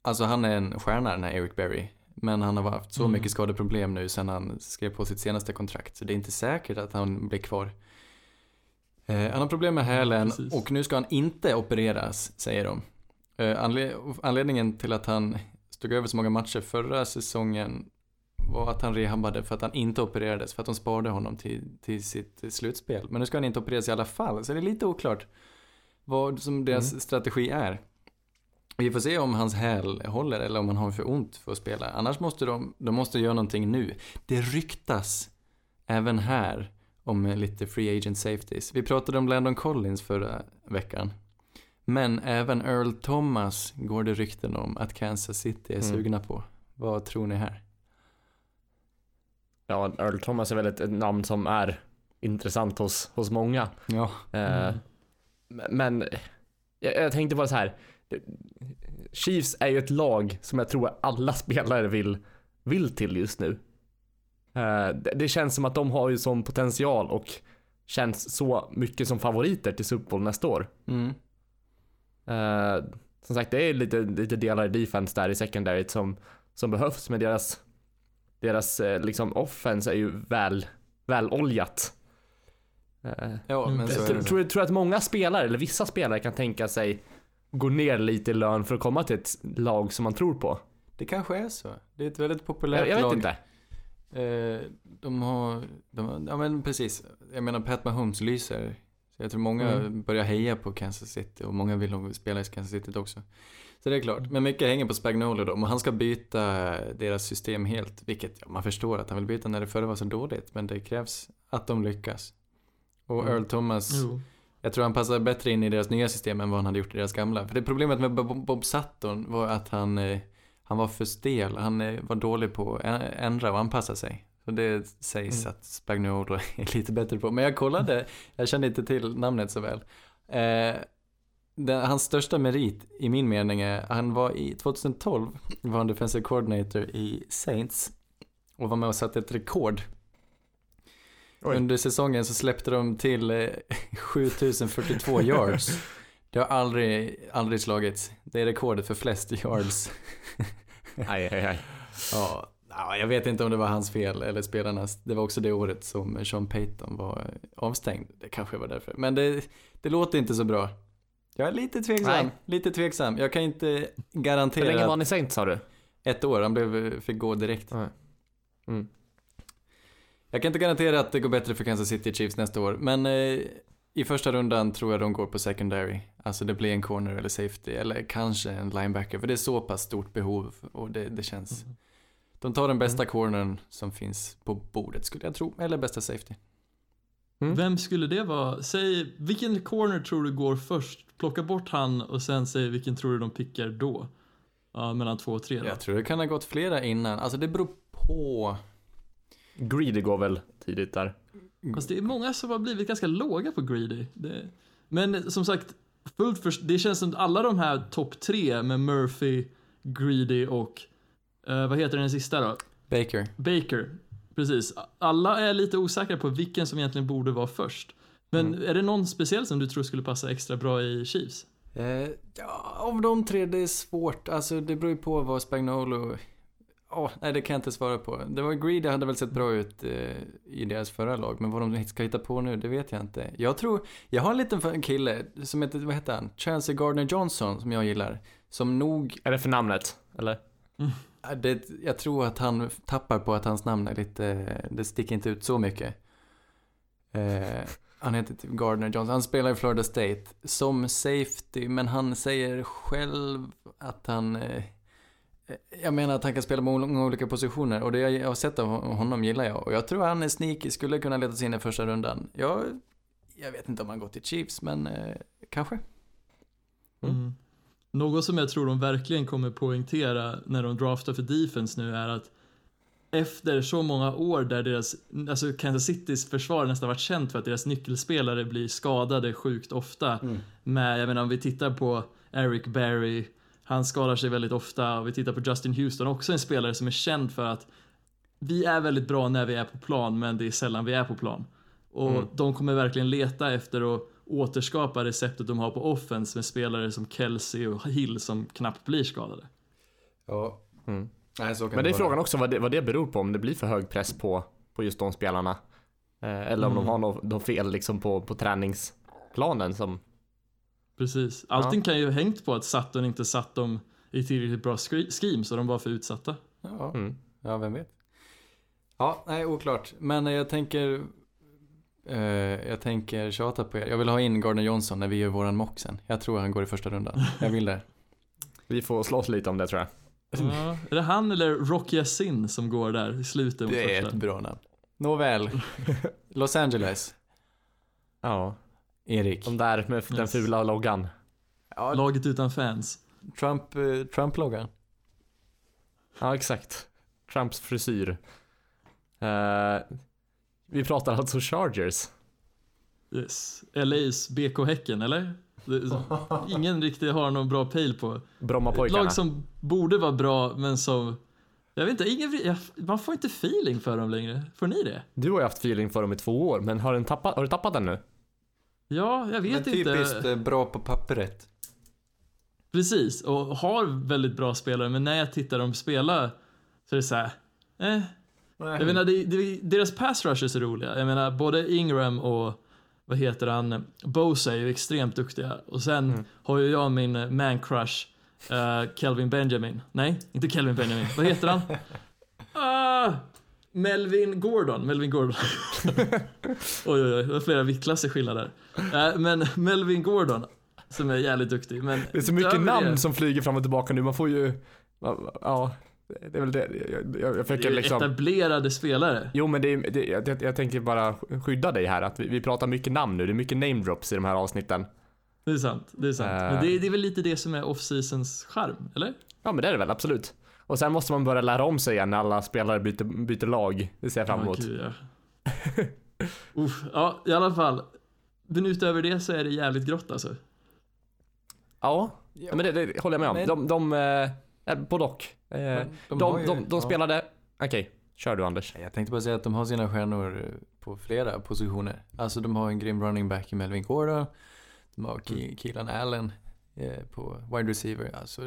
alltså han är en stjärna den här Eric Berry. Men han har haft så Mm. mycket skadeproblem nu sen han skrev på sitt senaste kontrakt. Så det är inte säkert att han blir kvar. Eh, han har problem med hälen precis. och nu ska han inte opereras, säger de. Eh, anle- anledningen till att han stod över så många matcher förra säsongen var att han rehabbade för att han inte opererades, för att de sparade honom till, till sitt slutspel. Men nu ska han inte opereras i alla fall, så det är lite oklart vad som deras strategi är. Vi får se om hans häl håller eller om han har för ont för att spela. Annars måste de, de måste göra någonting nu. Det ryktas även här om lite free agent safeties. Vi pratade om Landon Collins förra veckan. Men även Earl Thomas går det rykten om att Kansas City är Mm. sugna på. Vad tror ni här? Ja, Earl Thomas är väl ett, ett namn som är intressant hos, hos många. Ja, Eh, Men jag, jag tänkte bara så här. Chiefs är ju ett lag som jag tror alla spelare vill, vill till just nu. Eh, det, känns som att de har ju sån potential och känns så mycket som favoriter till Super Bowl nästa år. mm. Eh, som sagt, det är lite, lite delar i defense där i secondary som, som behövs, men deras, deras eh, liksom offense är ju väl, väl oljat. Ja Mm, men så är jag det. tror, tror att många spelare, eller vissa spelare kan tänka sig gå ner lite i lön för att komma till ett lag som man tror på. Det kanske är så. Det är ett väldigt populärt Jag, jag vet lag. inte. Eh, de har, de ja men precis. Jag menar Pat Mahomes lyser. Så jag tror många Mm. börjar heja på Kansas City och många vill nog spela i Kansas City också. Så det är klart. Men mycket hänger på Spagnolo då. Men han ska byta deras system helt. Vilket ja, man förstår att han vill byta när det förra var så dåligt. Men det krävs att de lyckas. Och Mm. Earl Thomas, Jo. jag tror han passar bättre in i deras nya system än vad han hade gjort i deras gamla. För det problemet med Bob, Sutton var att han, eh, han var för stel. Han var dålig på att ändra och anpassa sig. Så det sägs Mm. att Spagnuolo är lite bättre på. Men jag kollade, jag kände inte till namnet så väl. Eh, den, hans största merit i min mening är, han var i 2012, var han defensive coordinator i Saints. Och var med och satte ett rekord. Oj. Under säsongen så släppte de till eh, 7042 yards. Det har aldrig, aldrig slagits. Det är rekordet för flest yards. Aj, aj, aj. Ja, ja, jag vet inte om det var hans fel eller spelarnas. Det var också det året som Sean Payton var avstängd. Det kanske var därför. Men det, det låter inte så bra. Jag är lite tveksam. Nej. Lite tveksam. Jag kan inte Hur länge garantera var ni sent sa du? ett år. Han blev, fick gå direkt. Mm. Jag kan inte garantera att det går bättre för Kansas City Chiefs nästa år. Men eh, i första rundan tror jag de går på secondary. Alltså det blir en corner eller safety. Eller kanske en linebacker. För det är så pass stort behov. Och det, det känns. De tar den bästa cornern som finns på bordet skulle jag tro. Eller bästa safety. Mm. Vem skulle det vara? Säg, vilken corner tror du går först? Plocka bort han och sen säg vilken tror du de pickar då? Ja, mellan två och tre då. Jag tror det kan ha gått flera innan. Alltså det beror på. Greedy går väl tidigt där. Fast det är många som har blivit ganska låga på Greedy. Det... Men som sagt, fullt för... det känns som alla de här topp tre med Murphy, Greedy och eh, vad heter den sista då? Baker. Baker. Precis. Alla är lite osäkra på vilken som egentligen borde vara först. Men är det någon speciell som du tror skulle passa extra bra i Chiefs? Eh, ja, av de tre, det är svårt. Alltså det beror ju på vad Spagnolo... Ja, nej det kan jag inte svara på. Det var Greedy hade väl sett bra ut eh, i deras förra lag, men vad de ska hitta på nu, det vet jag inte. Jag tror, jag har en liten kille som heter, vad heter han? Chancey Gardner Johnson, som jag gillar. Som nog, Är det för namnet? Eller? ja, det, jag tror att han tappar på att hans namn är lite, det sticker inte ut så mycket. Eh, han heter typ Gardner Johnson, han spelar i Florida State som safety, men han säger själv att han eh, jag menar att han kan spela på många olika positioner och det jag har sett av honom gillar jag. Och jag tror han är sneaky, skulle kunna leda sig in i första rundan. Jag, jag vet inte om han gått till Chiefs, men eh, kanske. Mm. Något som jag tror de verkligen kommer poängtera när de draftar för defense nu är att efter så många år där deras, alltså Kansas Citys försvar nästan varit känt för att deras nyckelspelare blir skadade sjukt ofta. Med, jag menar om vi tittar på Eric Berry, han skadar sig väldigt ofta och vi tittar på Justin Houston, också en spelare som är känd för att vi är väldigt bra när vi är på plan, men det är sällan vi är på plan. Och Mm. de kommer verkligen leta efter att återskapa receptet de har på offense med spelare som Kelsey och Hill som knappt blir skadade. Ja. Mm. Nej, så kan Men det är frågan också vad det, vad det beror på, om det blir för hög press på, på just de spelarna. Eh, eller om de Mm. har något, något fel liksom på, på träningsplanen som... Precis. Allting kan ju ha hängt på att Sutton inte satt dem i tillräckligt bra scheme så de var för utsatta. Ja. Mm. ja, vem vet. Ja, nej, oklart. Men eh, jag tänker... Eh, jag tänker tjata på er. Jag vill ha in Gardner Johnson när vi gör våran mock sen. Jag tror han går i första rundan. Jag vill det. Vi får slåss lite om det tror jag. Ja. Är det han eller Rocky Sin som går där i slutet Det är första? ett bra namn. Nåväl. Los Angeles. Ja, Erik. de där med den Yes. fula loggan. Ja, Laget utan fans. Trump, eh, Trump-loggan. Ja, exakt. Trumps frisyr. Eh, vi pratar alltså Chargers. Yes. LA's BK Häcken, eller? Det- Ingen riktigt har någon bra pejl på. Ett Brommapojkarna. lag som borde vara bra, men som... Jag vet inte, ingen, jag, man får inte feeling för dem längre. Får ni det? Du har ju haft feeling för dem i två år, men har, den tappat, har du tappat den nu? Ja, jag vet Men typiskt inte. eh, bra på pappret. Precis, och har väldigt bra spelare, men när jag tittar dem spela så är det så här. Eh. Jag menar, det, det, deras pass rushers är roliga. Jag menar, både Ingram och vad heter han, Bosa är ju extremt duktiga. Och sen Mm. har ju jag min man crush, eh, Kelvin Benjamin. Nej, inte Kelvin Benjamin. Vad heter han? Ah, Melvin Gordon. Melvin Gordon. oj, oj, oj, det var flera viktklasser skillnad där. Eh, men Melvin Gordon, som är jävligt duktig. Men Det är så mycket namn det- som flyger fram och tillbaka nu, man får ju... Ja, det är väl det. Jag, jag, jag Det försöker liksom... etablerade spelare. Jo men det är, det, jag, jag tänker bara skydda dig här, att vi, vi pratar mycket namn nu, det är mycket name drops i de här avsnitten. Det är sant. Det är sant. Eh. Men det, det är väl lite det som är off-seasons charm, eller? Ja men det är det väl, absolut. Och sen måste man börja lära om sig igen när alla spelare byter, byter lag. Det ser jag fram emot. Ja, gud, ja. Uff, ja, i alla fall. Men utöver det så är det jävligt grått alltså. Ja, ja men det, det håller jag med om. Men- De, de eh, både och. Eh, Men de, de, ju- de, ja. spelade, okej, kör du Anders. Jag tänkte bara säga att de har sina stjärnor eh, på flera positioner. Alltså de har en grym running back i Melvin Gordon. De har Ke- Keelan Allen eh, på wide receiver. Alltså,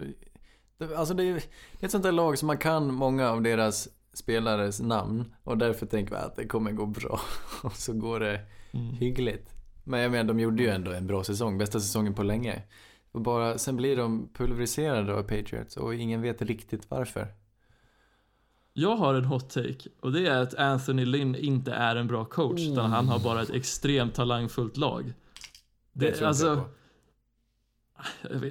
alltså det, är, det är ett sånt där lag som man kan många av deras spelares namn. Och därför tänker jag att det kommer gå bra. Och så går det hyggligt. Men jag menar, de gjorde ju ändå en bra säsong, bästa säsongen på länge. Och bara, sen blir de pulveriserade av Patriots och ingen vet riktigt varför. Jag har en hot take och det är att Anthony Lynn inte är en bra coach utan han har bara ett extremt talangfullt lag. Det, tror jag alltså, inte på.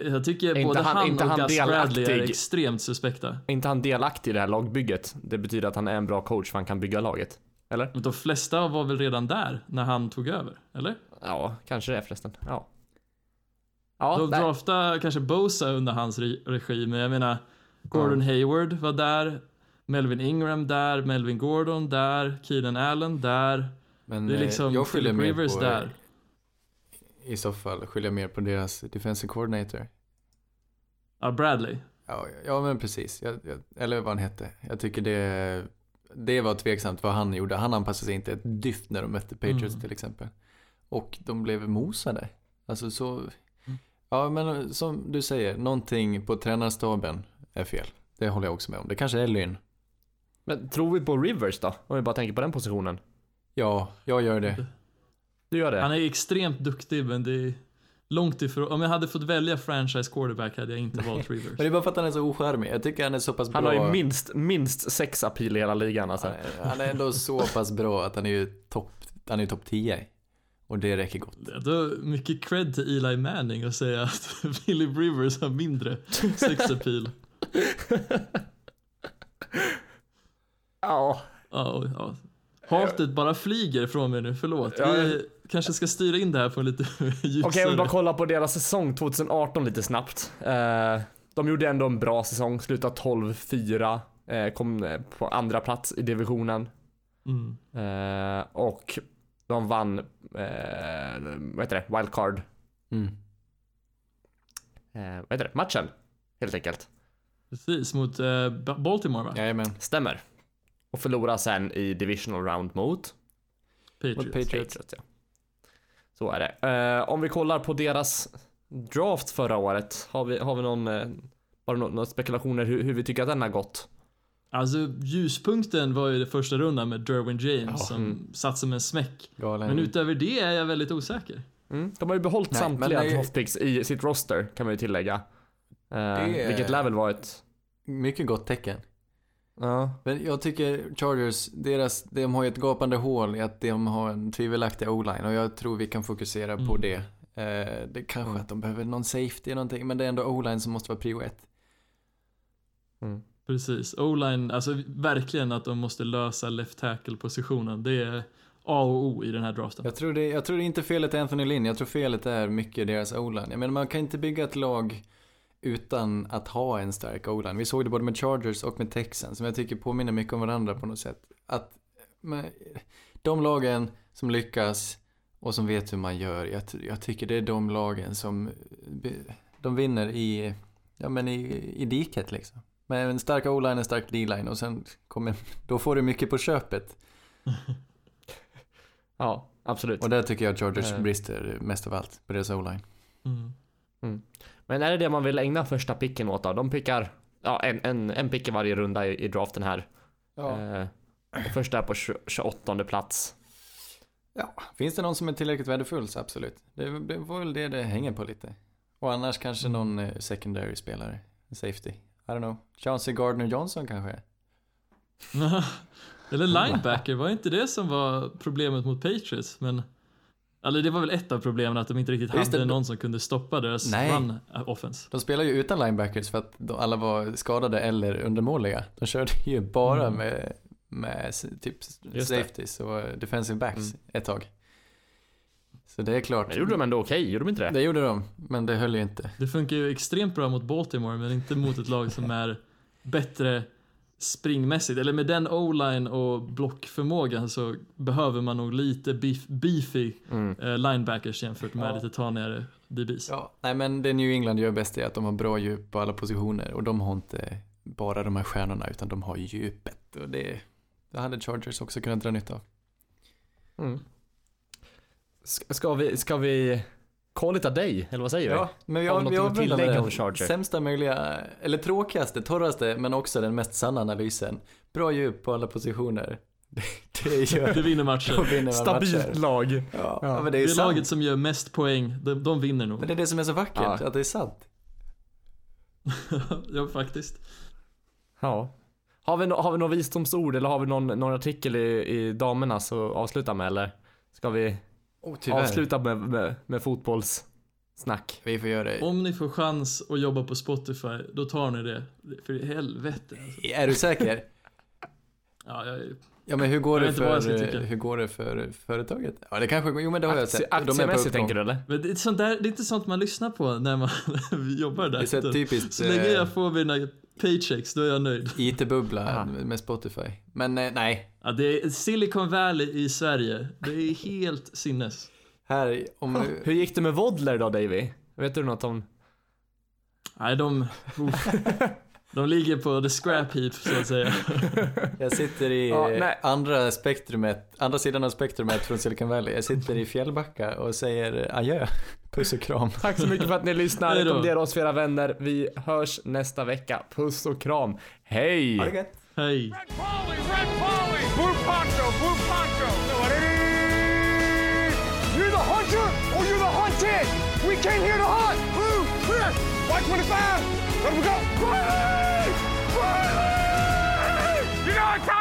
Jag, tycker Inte både han- han, inte och han Gus Bradley är delaktig? extremt suspekta. Är inte han delaktig i det här lagbygget? Det betyder att han är en bra coach för han kan bygga laget. Eller? Men de flesta var väl redan där när han tog över, eller? Ja, kanske det förresten. Ja. Ja, de nej. draftade kanske Bosa under hans re- regi, men jag menar Gordon Hayward var där, Melvin Ingram där, Melvin Gordon där, Keenan Allen där. Men Det är eh, liksom jag Philip Rivers på, där. I så fall skyller jag mer på deras defensive coordinator. Ja, Bradley. Ja, ja men precis. Jag, jag, eller vad han hette. Jag tycker det, det var tveksamt vad han gjorde. Han anpassade sig inte ett dyft när de mötte Patriots Mm. till exempel. Och de blev mosade. Alltså så... Mm. Ja men som du säger, någonting på tränarstaben är fel. Det håller jag också med om. Det kanske är Lynn. Men tror vi på Rivers då? Om vi bara tänker på den positionen. Ja, jag gör det. Du gör det? Han är extremt duktig, men det är långt ifrån. Om jag hade fått välja franchise quarterback hade jag inte valt Rivers. Men det är bara för att han är så ocharmig. Jag tycker han är så pass Han bra. har ju minst, minst sex appeal i hela ligan alltså. Han är- Han är ändå så pass bra att han är ju topp, han är topp 10. Och det räcker gott. Då mycket cred till Eli Manning att säga att Philip Rivers har mindre sex appeal. Ja. Ja, och- ja. Hatet bara flyger från mig nu, förlåt. Ja, Vi kanske ska styra in det här på en lite ljusare... Okej, om vi bara kollar på deras säsong 2018 lite snabbt. Eh, de gjorde ändå en bra säsong, slutade 12-4. Eh, kom eh, på andra plats i divisionen. Mm. Och de vann, vad heter det, wildcard, Mm. vad heter det, matchen. Helt enkelt. Precis, mot Ba- Baltimore va? Jajamän. Stämmer. Och förlora sen i divisional round mot Patriots. Patriots. Patriots. Ja. Så är det. Eh, om vi kollar på deras draft förra året. Har vi, har vi någon, eh, har du nå- några spekulationer hur, hur vi tycker att den har gått? Alltså ljuspunkten var ju det första rundan med Derwin James Ja, som mm. satt som en smäck. Galen. Men utöver det är jag väldigt osäker. Mm. De har ju behållit Nej, samtliga är- draft picks i sitt roster kan man ju tillägga. Eh, är- Vilket lär väl vara ett... Mycket gott tecken. Ja. Men jag tycker Chargers, deras, de har ju ett gapande hål i att de har en tvivelaktig o-line och jag tror vi kan fokusera på Mm. det. Eh, det kanske Mm. att de behöver någon safety eller någonting, men det är ändå o-line som måste vara prio ett. Mm. Precis. O-line, alltså verkligen att de måste lösa left tackle positionen. Det är A och O i den här draften. Jag tror, det, jag tror inte felet är Anthony Lynn, jag tror felet är mycket deras o-line. Jag menar man kan inte bygga ett lag utan att ha en stark o-line. Vi såg det både med Chargers och med Texans, som jag tycker påminner mycket om varandra på något sätt. Att men, de lagen som lyckas och som vet hur man gör, jag, jag tycker det är de lagen som de vinner i, ja men i, i diket liksom. Med en stark o-line, en stark d-line och sen kommer, då får du mycket på köpet. ja, absolut. Och där tycker jag Chargers Eh. brister mest av allt, på deras o-line. Mm. Men är det det man vill ägna första picken åt då? De pickar ja, en, en, en pick i varje runda i, i draften här. Eh, första är på 20, 28 plats. Ja, finns det någon som är tillräckligt värdefull så absolut. Det, det var väl det det hänger på lite. Och annars kanske någon eh, secondary spelare, safety. I don't know. Chauncey Gardner Johnson kanske? Eller linebacker, var inte det som var problemet mot Patriots? Men, eller det var väl ett av problemen att de inte riktigt Just hade det, någon som kunde stoppa deras Nej. run offense. De spelar ju utan linebackers för att de alla var skadade eller undermåliga. De körde ju bara Mm. med, med typ Just det. safeties och defensive backs Mm. ett tag. Så det är klart. Men det gjorde de ändå okej, gjorde de inte det? Det gjorde de, men det höll ju inte. Det funkar ju extremt bra mot Baltimore, men inte mot ett lag som är bättre springmässigt. Eller med den o-line och blockförmågan så behöver man nog lite beef, beefy Mm. eh, linebackers jämfört med Ja. lite tanigare DBs. Ja, nej men det New England gör bäst är att de har bra djup på alla positioner och de har inte bara de här stjärnorna utan de har djupet och det, det hade Chargers också kunnat dra nytta av. Mm. Ska, ska vi, ska vi call it a day? Eller vad säger Ja, men vi Har har, du vi någonting har att tillägga den om Charger? sämsta möjliga, eller tråkigaste, torraste men också den mest sanna analysen. Bra djup på alla positioner. Det gör... Det vinner matcher. vinner Stabilt matcher. lag. Ja, Ja. men det är Det är laget som gör mest poäng, de, de vinner nog. Men det är det som är så vackert, Ja. att det är sant. ja, faktiskt. Ja. Har vi, har vi något visdomsord eller har vi någon, någon artikel i, i damernas att avsluta med eller? Ska vi Oh, avsluta med, med, med fotbollssnack? Vi får göra det. Om ni får chans att jobba på Spotify, då tar ni det. För i helvete alltså. Är du säker? Ja, jag, Ja men hur går, Jag det jag för, hur går det för företaget? Ja det kanske jo men det har jag Aktie, sett. Är på aktiemässigt tänker du eller? men det är, sånt där, det är inte sånt man lyssnar på när man jobbar där. Det är så typiskt Så länge eh, jag får mina paychecks, då är jag nöjd. IT-bubbla med Spotify. Men eh, nej, Ja, det är Silicon Valley i Sverige. Det är helt sinnes. här om Hur gick det med Vodler då Davy? Vet du något om? Nej, de... De ligger på the scrap heap, så att säga. jag sitter i Ja, andra spektrumet, andra sidan av spektrumet från Silicon Valley. Jag sitter i Fjällbacka och säger adjö. Puss och kram. Tack så mycket för att ni lyssnar. Rekommendera oss för era vänner. Vi hörs nästa vecka. Puss och kram. Hej! Ha det gött. Hej. Red Polly, Red Polly! Blue poncho, blue poncho! You're the hunter or you're the hunted! We came here to hunt! Blue, here! 125! Let him go! Riley! Riley! You know it's